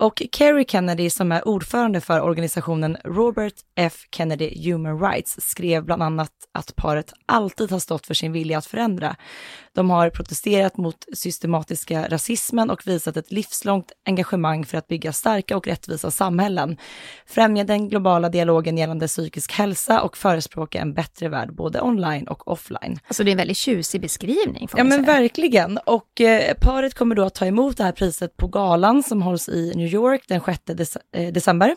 Och Kerry Kennedy som är ordförande för organisationen Robert F Kennedy Human Rights skrev bland annat att paret alltid har stått för sin vilja att förändra. De har protesterat mot systematiska rasismen och visat ett livslångt engagemang för att bygga starka och rättvisa samhällen, främja den globala dialogen gällande psykisk hälsa och förespråka en bättre värld både online och offline. Alltså det är en väldigt tjusig beskrivning. Ja men säga. verkligen. Och eh, paret kommer då att ta emot det här priset på galan som hålls i New York den 6 dec eh, december.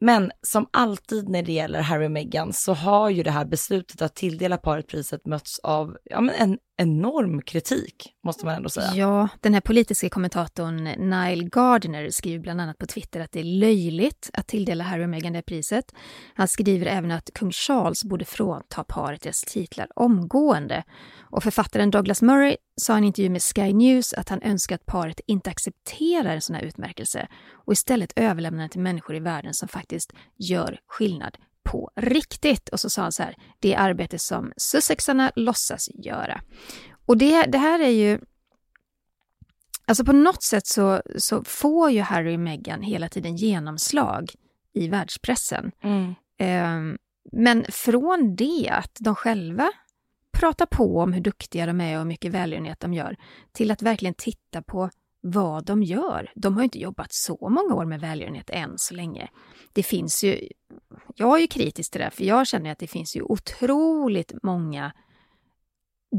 Men som alltid när det gäller Harry och Meghan så har ju det här beslutet att tilldela paret priset mötts av ja, men en enorm kritik, måste man ändå säga. Ja, den här politiska kommentatorn Nile Gardner skriver bland annat på Twitter att det är löjligt att tilldela Harry och Meghan det priset. Han skriver även att kung Charles borde frånta paret deras titlar omgående. Och författaren Douglas Murray sa i en intervju med Sky News att han önskar att paret inte accepterar en sån här utmärkelse och istället överlämnar den till människor i världen som faktiskt gör skillnad på riktigt. Och så sa han så här, det är arbete som Sussexarna låtsas göra. Och det, det här är ju Alltså på något sätt så, så får ju Harry och Meghan hela tiden genomslag i världspressen. Mm. Um, men från det att de själva pratar på om hur duktiga de är och hur mycket välgörenhet de gör, till att verkligen titta på vad de gör. De har inte jobbat så många år med välgörenhet än så länge. Det finns ju, jag är ju kritisk till det, för jag känner att det finns ju otroligt många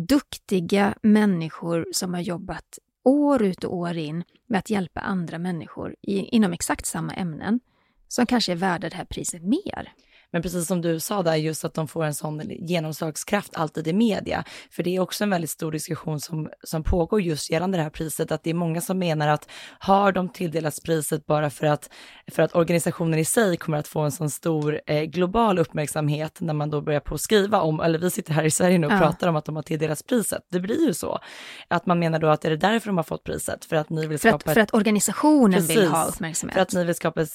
duktiga människor som har jobbat år ut och år in med att hjälpa andra människor i, inom exakt samma ämnen som kanske är värda det här priset mer. Men precis som du sa där, just att de får en sån genomslagskraft alltid i media. För det är också en väldigt stor diskussion som, som pågår just gällande det här priset, att det är många som menar att har de tilldelats priset bara för att, för att organisationen i sig kommer att få en sån stor eh, global uppmärksamhet när man då börjar på att skriva om, eller vi sitter här i Sverige nu och Ja. pratar om att de har tilldelats priset. Det blir ju så. Att man menar då att är det därför de har fått priset? För att ni vill För skapa att, ett för att organisationen vill Precis. ha uppmärksamhet. för att ni vill skapa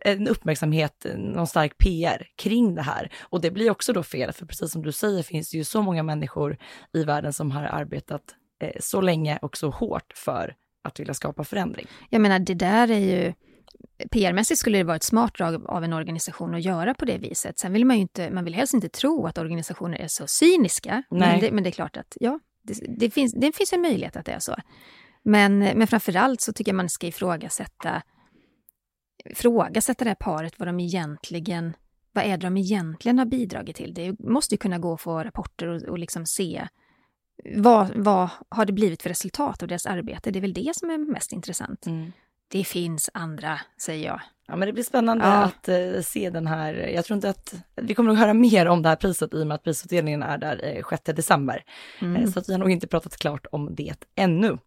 en uppmärksamhet, någon stark PR kring det här. Och det blir också då fel, för precis som du säger finns det ju så många människor i världen som har arbetat eh, så länge och så hårt för att vilja skapa förändring. Jag menar, det där är ju... PR-mässigt skulle det vara ett smart drag av en organisation att göra på det viset. Sen vill man ju inte, man vill helst inte tro att organisationer är så cyniska. Men det, men det är klart att, ja, det, det, finns, det finns en möjlighet att det är så. Men, men framför allt så tycker jag man ska ifrågasätta, ifrågasätta det här paret, vad de egentligen, vad är det de egentligen har bidragit till? Det måste ju kunna gå att få rapporter och, och liksom se vad, vad har det blivit för resultat av deras arbete? Det är väl det som är mest intressant. Det finns andra, säger jag. Ja, men det blir spännande Ja. att eh, se den här. Jag tror inte att vi kommer att höra mer om det här priset i och med att prisutdelningen är där eh, 6 december. Mm. Eh, så att vi har nog inte pratat klart om det ännu.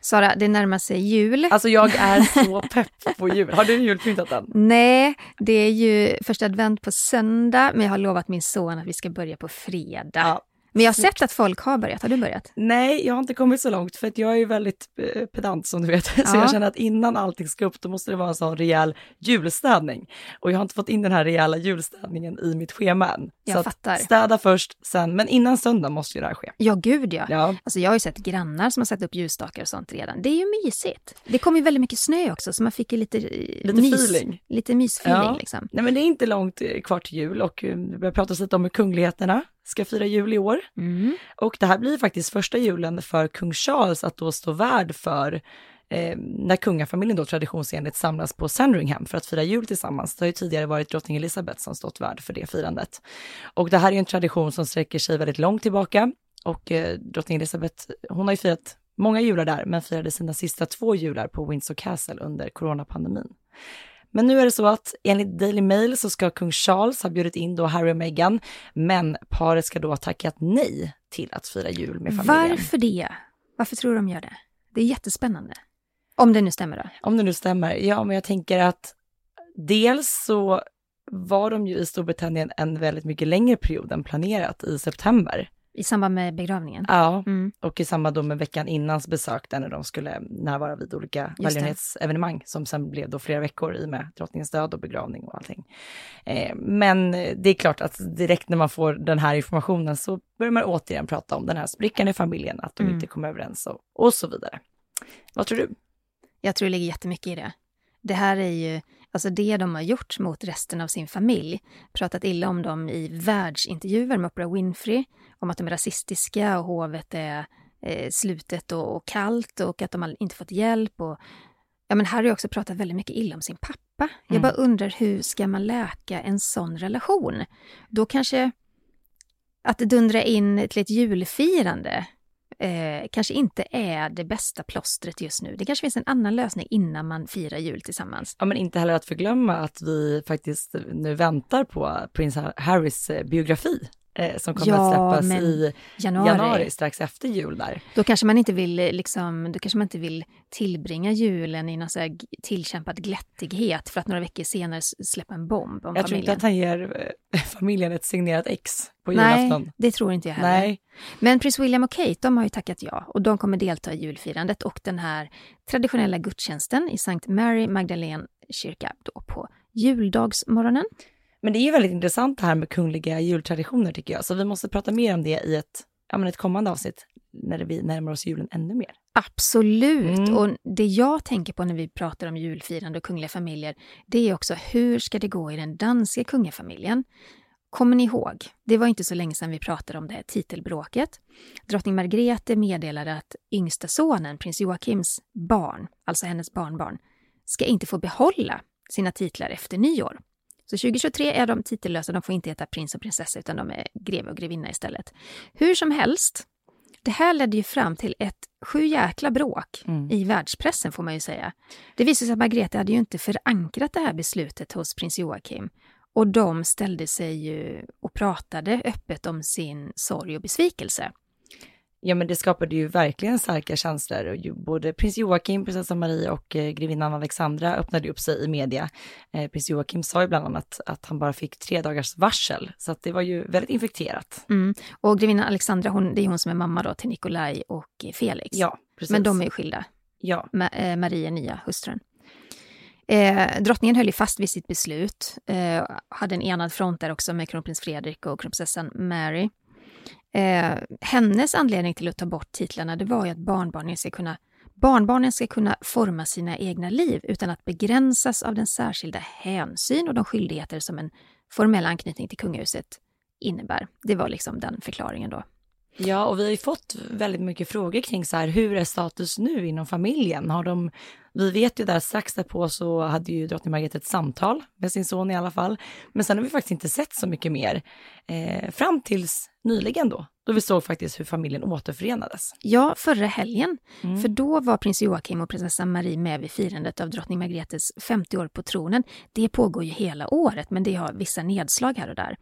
Sara, det närmar sig jul. Alltså jag [laughs] är så pepp på jul. Har du julpyntat än? Nej, det är ju första advent på söndag, men jag har lovat min son att vi ska börja på fredag. Ja. Men jag har sett att folk har börjat. Har du börjat? Nej, jag har inte kommit så långt för att jag är ju väldigt eh, pedant som du vet. [laughs] Så Ja. jag känner att innan allting ska upp, då måste det vara en sån rejäl julstädning. Och jag har inte fått in den här rejäla julstädningen i mitt schema än. Jag så att fattar. städa först, sen, men innan söndag måste ju det här ske. Ja, gud ja. Ja, Alltså jag har ju sett grannar som har satt upp ljusstakar och sånt redan. Det är ju mysigt. Det kom ju väldigt mycket snö också, så man fick ju lite, eh, Lite mys, feeling. Lite mysfeeling Ja. liksom. nej men det är inte långt eh, kvar till jul och vi börjar prata lite om kungligheterna ska fira jul i år. Mm. Och det här blir faktiskt första julen för kung Charles att då stå värd för eh, när kungafamiljen då traditionsenligt samlas på Sandringham för att fira jul tillsammans. Det har ju tidigare varit drottning Elizabeth som stått värd för det firandet. Och det här är en tradition som sträcker sig väldigt långt tillbaka och eh, drottning Elizabeth, hon har ju firat många jular där, men firade sina sista två jular på Windsor Castle under coronapandemin. Men nu är det så att enligt Daily Mail så ska kung Charles ha bjudit in då Harry och Meghan, men paret ska då ha tackat nej till att fira jul med familjen. Varför det? Varför tror de gör det? Det är jättespännande. Om det nu stämmer då. Om det nu stämmer. Ja, men jag tänker att dels så var de ju i Storbritannien en väldigt mycket längre period än planerat i september. I samband med begravningen. Ja, Mm. och i samband med veckan innans besök där när de skulle närvara vid olika välgörenhetsevenemang som sen blev då flera veckor i med drottningens död och begravning och allting. Eh, men det är klart att direkt när man får den här informationen så börjar man återigen prata om den här sprickan i familjen, att de Mm. inte kommer överens och, och så vidare. Vad tror du? Jag tror det ligger jättemycket i det. Det här är ju, alltså det de har gjort mot resten av sin familj, pratat illa om dem i världsintervjuer med Oprah Winfrey, om att de är rasistiska och hovet är eh, slutet och, och kallt och att de har inte fått hjälp. Och, ja, men Harry har också pratat väldigt mycket illa om sin pappa. Jag Mm. bara undrar, hur ska man läka en sån relation? Då kanske att dundra in till ett julfirande eh, kanske inte är det bästa plåstret just nu. Det kanske finns en annan lösning innan man firar jul tillsammans. Ja, men inte heller att förglömma att vi faktiskt nu väntar på prins Harrys eh, biografi eh, som kommer Ja, att släppas i Januari, januari, strax efter jul där. då kanske man inte vill eh, liksom, då kanske man inte vill tillbringa julen i någon så här tillkämpad glättighet för att några veckor senare släppa en bomb om Jag tror inte familjen. att han ger eh, [laughs] familjen ett signerat ex på Nej, julafton. det tror inte jag heller. Nej, Men prins William och Kate, de har ju tackat ja och de kommer delta i julfirandet och den här traditionella gudstjänsten i Sankt Mary Magdalene kyrka då på juldagsmorgonen. Men det är ju väldigt intressant det här med kungliga jultraditioner tycker jag, så vi måste prata mer om det i ett, ja, men ett kommande avsnitt när vi närmar oss julen ännu mer. Absolut. Mm. Och det jag tänker på när vi pratar om julfirande och kungliga familjer, det är också hur ska det gå i den danska kungafamiljen? Kommer ni ihåg? Det var inte så länge sedan vi pratade om det här titelbråket. Drottning Margrethe meddelade att yngsta sonen, prins Joakims barn, alltså hennes barnbarn, ska inte få behålla sina titlar efter nyår. Så 2023 är de titellösa, de får inte heta prins och prinsessa utan de är greve och grevinna istället. Hur som helst, det här ledde ju fram till ett sju jäkla bråk Mm. i världspressen får man ju säga. Det visade sig att Margrethe hade ju inte förankrat det här beslutet hos prins Joakim Och de ställde sig ju och pratade öppet om sin sorg och besvikelse. Ja men det skapade ju verkligen starka känslor. Och ju, både prins Joakim, prinsessa Marie och eh, grevinnan Alexandra öppnade upp sig i media. Eh, prins Joakim sa ju bland annat att han bara fick tre dagars varsel, så att det var ju väldigt infekterat. Mm. Och grevinnan Alexandra, hon, det är hon som är mamma då till Nikolaj och Felix. Ja, precis. Men de är ju skilda. Ja. Ma eh, Marie nya hustrun. Eh, drottningen höll ju fast vid sitt beslut. Eh, hade en enad front där också med kronprins Fredrik och kronprinsessan Mary. Eh, hennes anledning till att ta bort titlarna det var ju att barnbarnen ska kunna Barnbarnen ska kunna forma sina egna liv utan att begränsas av den särskilda hänsyn och de skyldigheter som en formell anknytning till kungahuset innebär. Det var liksom den förklaringen då. Ja, och vi har ju fått väldigt mycket frågor kring så här, hur är status nu inom familjen? Har de, vi vet ju där strax därpå så hade ju drottning Margrethe ett samtal med sin son i alla fall. Men sen har vi faktiskt inte sett så mycket mer eh, fram tills nyligen då, då vi såg faktiskt hur familjen återförenades. Ja, förra helgen. Mm. För då var prins Joakim och prinsessa Marie med vid firandet av drottning Margrethes 50 år på tronen. Det pågår ju hela året, men det har vissa nedslag här och där.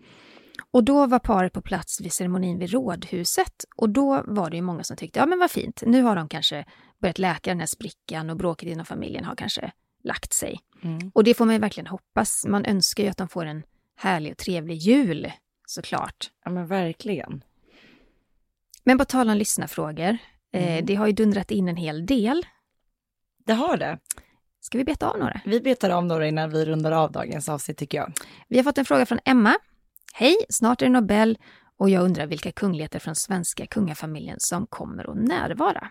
Och då var paret på plats vid ceremonin vid Rådhuset och då var det ju många som tyckte, ja men vad fint, nu har de kanske börjat läka den här sprickan och bråket inom familjen har kanske lagt sig. Mm. Och det får man ju verkligen hoppas. Man önskar ju att de får en härlig och trevlig jul, såklart. Ja men verkligen. Men på tal om lyssnarfrågor, eh, mm. eh, det har ju dundrat in en hel del. Det har det. Ska vi beta av några? Vi betar av några innan vi rundar av dagens avsnitt tycker jag. Vi har fått en fråga från Emma Hej, snart är det Nobel och jag undrar vilka kungligheter från svenska kungafamiljen som kommer att närvara.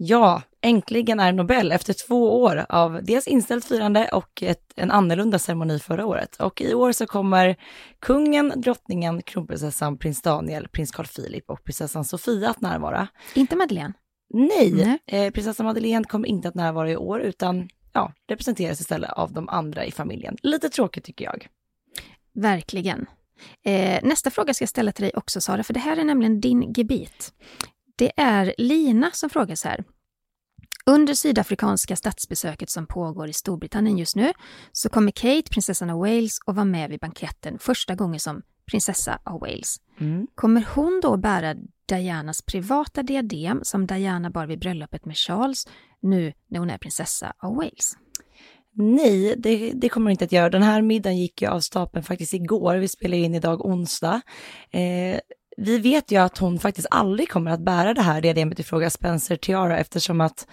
Ja, äntligen är Nobel efter två år av dels inställt firande och ett, en annorlunda ceremoni förra året. Och i år så kommer kungen, drottningen, kronprinsessan, prins Daniel, prins Carl Philip och prinsessan Sofia att närvara. Inte Madeleine? Nej, Nej. Eh, prinsessan Madeleine kommer inte att närvara i år utan ja, representeras istället av de andra i familjen. Lite tråkigt tycker jag. Verkligen. Eh, nästa fråga ska jag ställa till dig också Sara, för det här är nämligen din gebit. Det är Lina som frågar så här. Under sydafrikanska statsbesöket som pågår i Storbritannien just nu så kommer Kate, prinsessan av Wales, att vara med vid banketten första gången som prinsessa av Wales. Mm. Kommer hon då bära Dianas privata diadem som Diana bar vid bröllopet med Charles nu när hon är prinsessa av Wales? Nej, det, det kommer inte att göra. Den här middagen gick ju av stapeln faktiskt igår. Vi spelar in idag onsdag. Eh, vi vet ju att hon faktiskt aldrig kommer att bära det här diademet i fråga, Spencer Tiara, eftersom att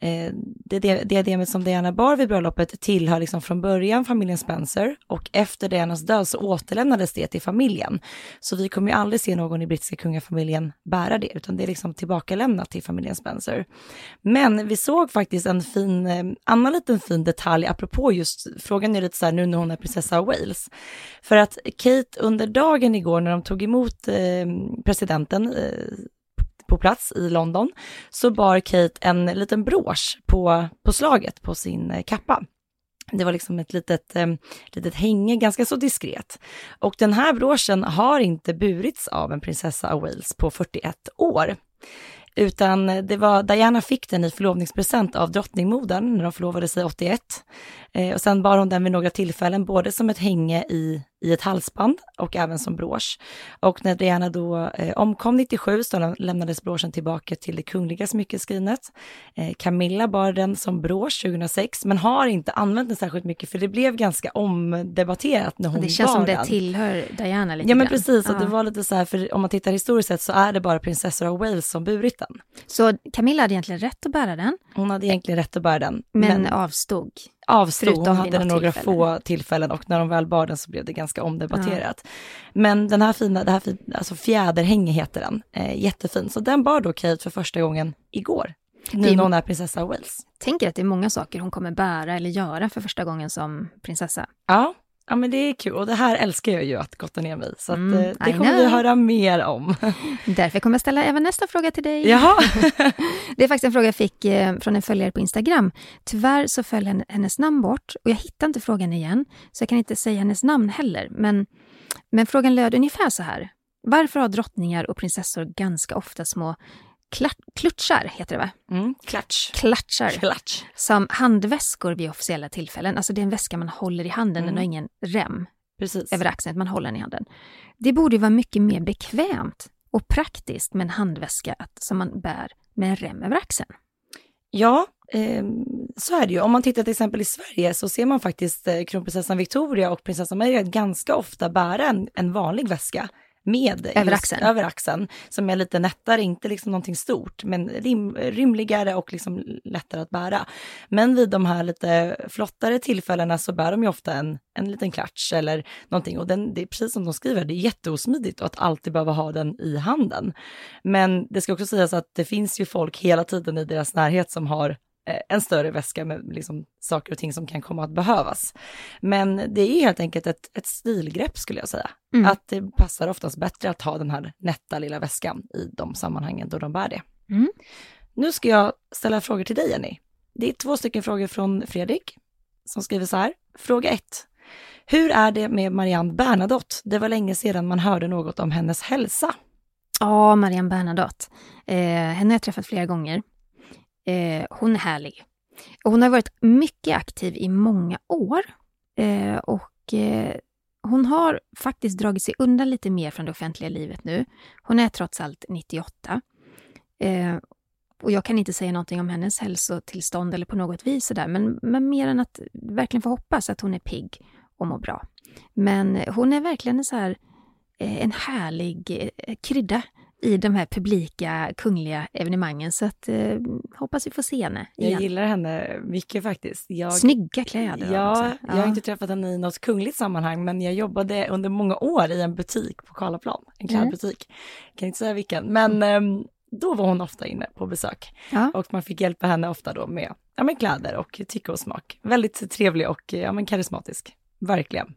Eh, det diademet som Diana bar vid bröllopet tillhör liksom från början familjen Spencer och efter Dianas död så återlämnades det till familjen. Så vi kommer ju aldrig se någon i brittiska kungafamiljen bära det, utan det är liksom tillbakalämnat till familjen Spencer. Men vi såg faktiskt en fin, eh, annan liten fin detalj apropå just, frågan är lite så här nu när hon är prinsessa av Wales. För att Kate under dagen igår när de tog emot eh, presidenten eh, på plats i London så bar Kate en liten brosch på, på slaget på sin eh, kappa. Det var liksom ett litet, eh, litet hänge, ganska så diskret. Och den här broschen har inte burits av en prinsessa av Wales på 41 år. Utan eh, det var, Diana fick den i förlovningspresent av drottningmodern när de förlovade sig 81. Eh, och sen bar hon den vid några tillfällen, både som ett hänge i i ett halsband och även som brosch. Och när Diana då eh, omkom 97 så lämnades broschen tillbaka till det kungliga smyckeskrinet. Eh, Camilla bar den som brosch 2006 men har inte använt den särskilt mycket för det blev ganska omdebatterat när hon bar den. Det känns som det tillhör Diana lite Ja men precis, och det var lite så här, för om man tittar historiskt sett så är det bara prinsessor av Wales som burit den. Så Camilla hade egentligen rätt att bära den? Hon hade egentligen rätt att bära den. Men, men avstod? Avstod. Hon hade några tillfälle. få tillfällen och när de väl bar den så blev det ganska omdebatterat. Ja. Men den här fina, det här fin, alltså fjäderhänge heter den, eh, jättefin. Så den bar då Kate för första gången igår. Nu när hon är prinsessa Wales. Tänker att det är många saker hon kommer bära eller göra för första gången som prinsessa. Ja, Ja men det är kul och det här älskar jag ju att gotta ner mig så att, mm, eh, det kommer vi höra mer om. [laughs] Därför kommer jag ställa även nästa fråga till dig. Jaha. [laughs] det är faktiskt en fråga jag fick eh, från en följare på Instagram. Tyvärr så föll hennes namn bort och jag hittar inte frågan igen så jag kan inte säga hennes namn heller. Men, men frågan löd ungefär så här. Varför har drottningar och prinsessor ganska ofta små klutchar, heter det va? Mm, klatsch. Klatschar. Klatsch. Som handväskor vid officiella tillfällen. Alltså det är en väska man håller i handen, mm. den har ingen rem. Precis. över axeln, man håller den i handen. Det borde vara mycket mer bekvämt och praktiskt med en handväska att, som man bär med en rem över axeln. Ja, eh, så är det ju. Om man tittar till exempel i Sverige så ser man faktiskt eh, kronprinsessan Victoria och prinsessan Margaret ganska ofta bära en, en vanlig väska med Över just axeln. över axeln, som är lite nättare, inte liksom någonting stort, men rim, rymligare och liksom lättare att bära. Men vid de här lite flottare tillfällena så bär de ju ofta en, en liten klatsch eller någonting och den, det är precis som de skriver, det är jätteosmidigt att alltid behöva ha den i handen. Men det ska också sägas att det finns ju folk hela tiden i deras närhet som har en större väska med liksom saker och ting som kan komma att behövas. Men det är helt enkelt ett, ett stilgrepp skulle jag säga. Mm. Att det passar oftast bättre att ha den här nätta lilla väskan i de sammanhangen då de bär det. Mm. Nu ska jag ställa frågor till dig Jenny. Det är två stycken frågor från Fredrik som skriver så här. Fråga 1. Hur är det med Marianne Bernadotte? Det var länge sedan man hörde något om hennes hälsa. Ja, Marianne Bernadotte. Eh, henne har jag träffat flera gånger. Eh, hon är härlig. Hon har varit mycket aktiv i många år. Eh, och eh, Hon har faktiskt dragit sig undan lite mer från det offentliga livet nu. Hon är trots allt 98. Eh, och jag kan inte säga någonting om hennes hälsotillstånd eller på något vis sådär, men, men mer än att verkligen få hoppas att hon är pigg och mår bra. Men hon är verkligen en så här, eh, en härlig eh, krydda i de här publika kungliga evenemangen. Så att eh, hoppas vi får se henne Jag igen. gillar henne mycket faktiskt. Jag, Snygga kläder. Ja, också. jag har inte träffat henne i något kungligt sammanhang, men jag jobbade under många år i en butik på Karlaplan, en Mm. klädbutik. Kan inte säga vilken, men ehm, då var hon ofta inne på besök. Ja. Och man fick hjälpa henne ofta då med, ja, med kläder och tycke och smak. Väldigt trevlig och ja, men karismatisk, verkligen.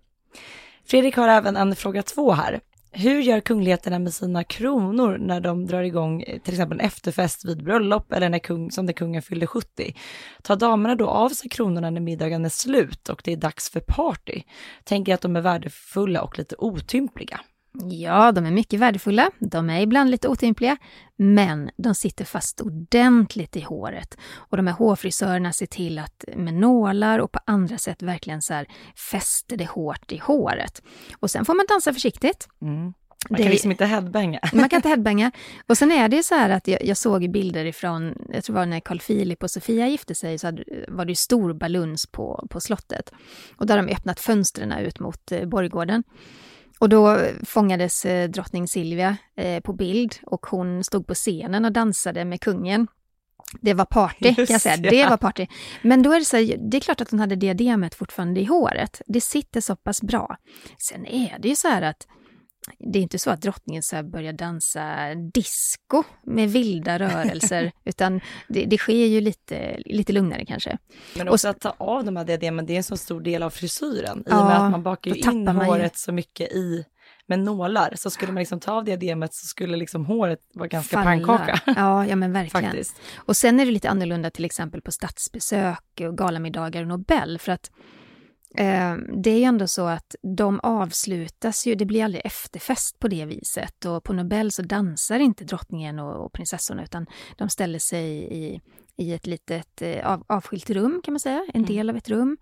Fredrik har även en fråga två här. Hur gör kungligheterna med sina kronor när de drar igång eh, till exempel en efterfest vid bröllop eller när kung, som när kungen fyllde 70? Tar damerna då av sig kronorna när middagen är slut och det är dags för party? Tänker att de är värdefulla och lite otympliga. Ja, de är mycket värdefulla. De är ibland lite otympliga, men de sitter fast ordentligt i håret. Och de här hårfrisörerna ser till att med nålar och på andra sätt verkligen så här fäster det hårt i håret. Och sen får man dansa försiktigt. Mm. Man Det- kan liksom inte headbanga. Man kan inte [laughs] headbanga. Och sen är det så här att jag, jag såg bilder ifrån, jag tror det var när Carl Philip och Sofia gifte sig, så hade, var det stor baluns på, på slottet. Och där har de öppnat fönstren ut mot eh, borggården. Och då fångades eh, drottning Silvia eh, på bild och hon stod på scenen och dansade med kungen. Det var party, kan jag säga. ja. Det var party. Men då är det så här, det är klart att hon hade diademet fortfarande i håret. Det sitter så pass bra. Sen är det ju så här att det är inte så att drottningen så börjar dansa disco med vilda rörelser, [laughs] utan det, det sker ju lite, lite lugnare kanske. Men Och också att ta av de här diademen, det är en så stor del av frisyren. I och Ja, med att man bakar ju in man ju- håret så mycket i med nålar. Så skulle man liksom ta av diademet så skulle liksom håret vara ganska Falla. pannkaka. [laughs] Ja, ja men verkligen. Faktiskt. Och sen är det lite annorlunda till exempel på statsbesök och galamiddagar och Nobel, för att det är ju ändå så att de avslutas ju, det blir aldrig efterfest på det viset. Och på Nobel så dansar inte drottningen och, och prinsessorna, utan de ställer sig i, i ett litet eh, av, avskilt rum, kan man säga, en del av ett rum.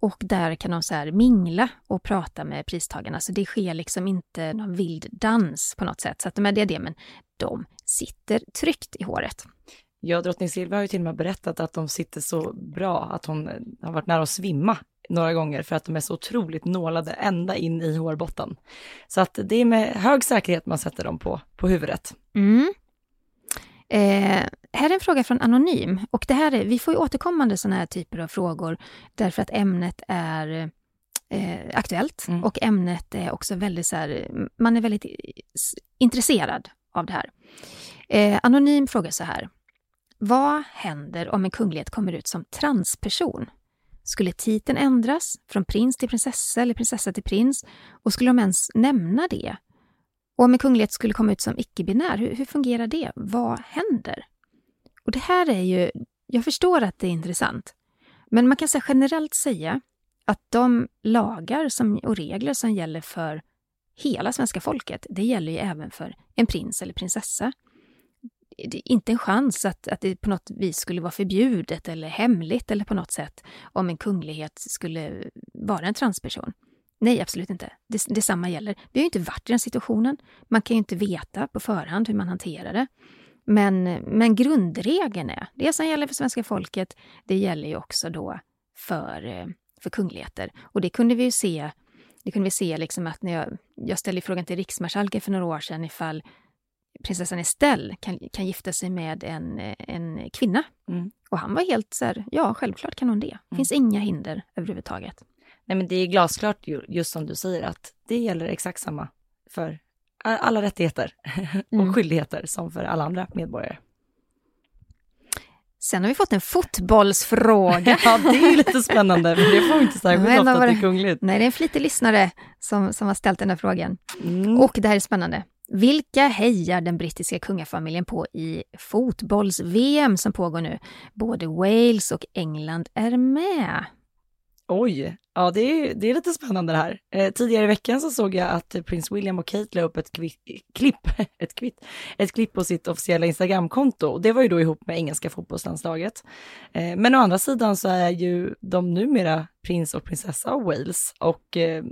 Och där kan de så här mingla och prata med pristagarna. Så det sker liksom inte någon vild dans på något sätt. Så att de här diademen, de sitter tryggt i håret. Ja, drottning Silvia har ju till och med berättat att de sitter så bra att hon eh, har varit nära att svimma några gånger för att de är så otroligt nålade ända in i hårbotten. Så att det är med hög säkerhet man sätter dem på, på huvudet. Mm. Eh, här är en fråga från Anonym. Och det här är, vi får ju återkommande sådana här typer av frågor därför att ämnet är eh, aktuellt Mm. och ämnet är också väldigt så här, man är väldigt intresserad av det här. Eh, Anonym frågar så här. Vad händer om en kunglighet kommer ut som transperson? Skulle titeln ändras från prins till prinsessa eller prinsessa till prins? Och skulle de ens nämna det? Och om en kunglighet skulle komma ut som icke-binär, hur, hur fungerar det? Vad händer? Och det här är ju, jag förstår att det är intressant, men man kan säga generellt säga att de lagar som, och regler som gäller för hela svenska folket, det gäller ju även för en prins eller prinsessa. Inte en chans att, att det på något vis skulle vara förbjudet eller hemligt eller på något sätt om en kunglighet skulle vara en transperson. Nej, absolut inte. Det, detsamma gäller. Vi har ju inte varit i den situationen. Man kan ju inte veta på förhand hur man hanterar det. Men, men grundregeln är, det som gäller för svenska folket, det gäller ju också då för, eh, för kungligheter. Och det kunde vi ju se, det kunde vi se liksom att när jag, jag ställde frågan till riksmarskalken för några år sedan ifall prinsessan Estelle kan, kan gifta sig med en, en kvinna. Mm. Och han var helt så här, ja självklart kan hon det. Det finns mm. inga hinder överhuvudtaget. Nej men det är glasklart just som du säger att det gäller exakt samma för alla rättigheter [laughs] och mm. skyldigheter som för alla andra medborgare. Sen har vi fått en fotbollsfråga. [laughs] ja, det är lite spännande, men det får vi inte särskilt ofta att det är kungligt. Nej, det är en flitig lyssnare som, som har ställt den här frågan. Mm. Och det här är spännande. Vilka hejar den brittiska kungafamiljen på i fotbolls-VM som pågår nu? Både Wales och England är med. Oj, ja det är, det är lite spännande det här. Eh, tidigare i veckan så såg jag att prins William och Kate la upp ett klipp, [laughs] ett, kvitt, ett klipp på sitt officiella Instagramkonto. Och det var ju då ihop med engelska fotbollslandslaget. Eh, men å andra sidan så är ju de numera prins och prinsessa av Wales. Och eh,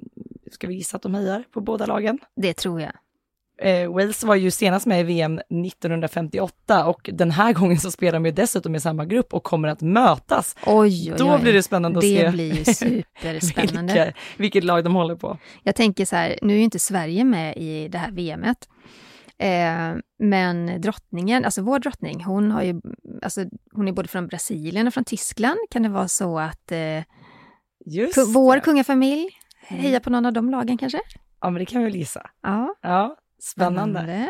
ska vi gissa att de hejar på båda lagen? Det tror jag. Eh, Wales var ju senast med i VM 1958 och den här [laughs] gången så spelar de ju dessutom i samma grupp och kommer att mötas. Oj, oj, Då blir det spännande det att se. Det blir ju [laughs] superspännande. vilka, vilket lag de håller på. Jag tänker så här, nu är ju inte Sverige med i det här VMet. Eh, men drottningen, alltså vår drottning, hon har ju, alltså hon är både från Brasilien och från Tyskland. Kan det vara så att eh, vår det. kungafamilj mm. hejar på någon av de lagen kanske? Ja, men det kan vi väl gissa. Ja. ja. Spännande. Spännande.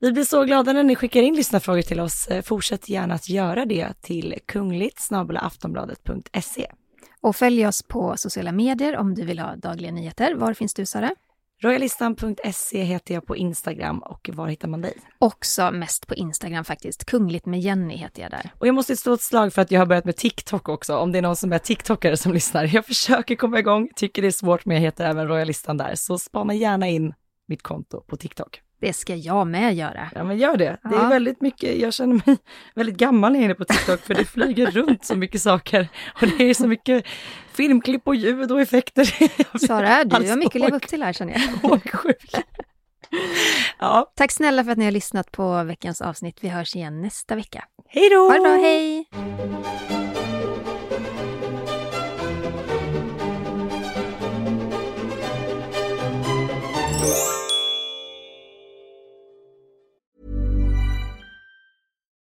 Vi blir så glada när ni skickar in lyssnarfrågor till oss. Eh, fortsätt gärna att göra det till kungligt aftonbladet.se. Och följ oss på sociala medier om du vill ha dagliga nyheter. Var finns du Sara? Royalistan.se heter jag på Instagram och var hittar man dig? Också mest på Instagram faktiskt. Kungligt med Jenny heter jag där. Och jag måste stå ett slag för att jag har börjat med TikTok också, om det är någon som är TikTokare som lyssnar. Jag försöker komma igång, tycker det är svårt men jag heter även Royalistan där, så spana gärna in mitt konto på TikTok. Det ska jag med göra. Ja men gör det. Det är väldigt mycket, jag känner mig [laughs] väldigt gammal när jag är inne på TikTok för det flyger [laughs] runt så mycket saker. Och det är så mycket filmklipp och ljud och effekter. [laughs] Sara, du har mycket att leva upp till här känner jag. ja. Tack snälla för att ni har lyssnat på veckans avsnitt. Vi hörs igen nästa vecka. Hej då! Ha det bra, hej!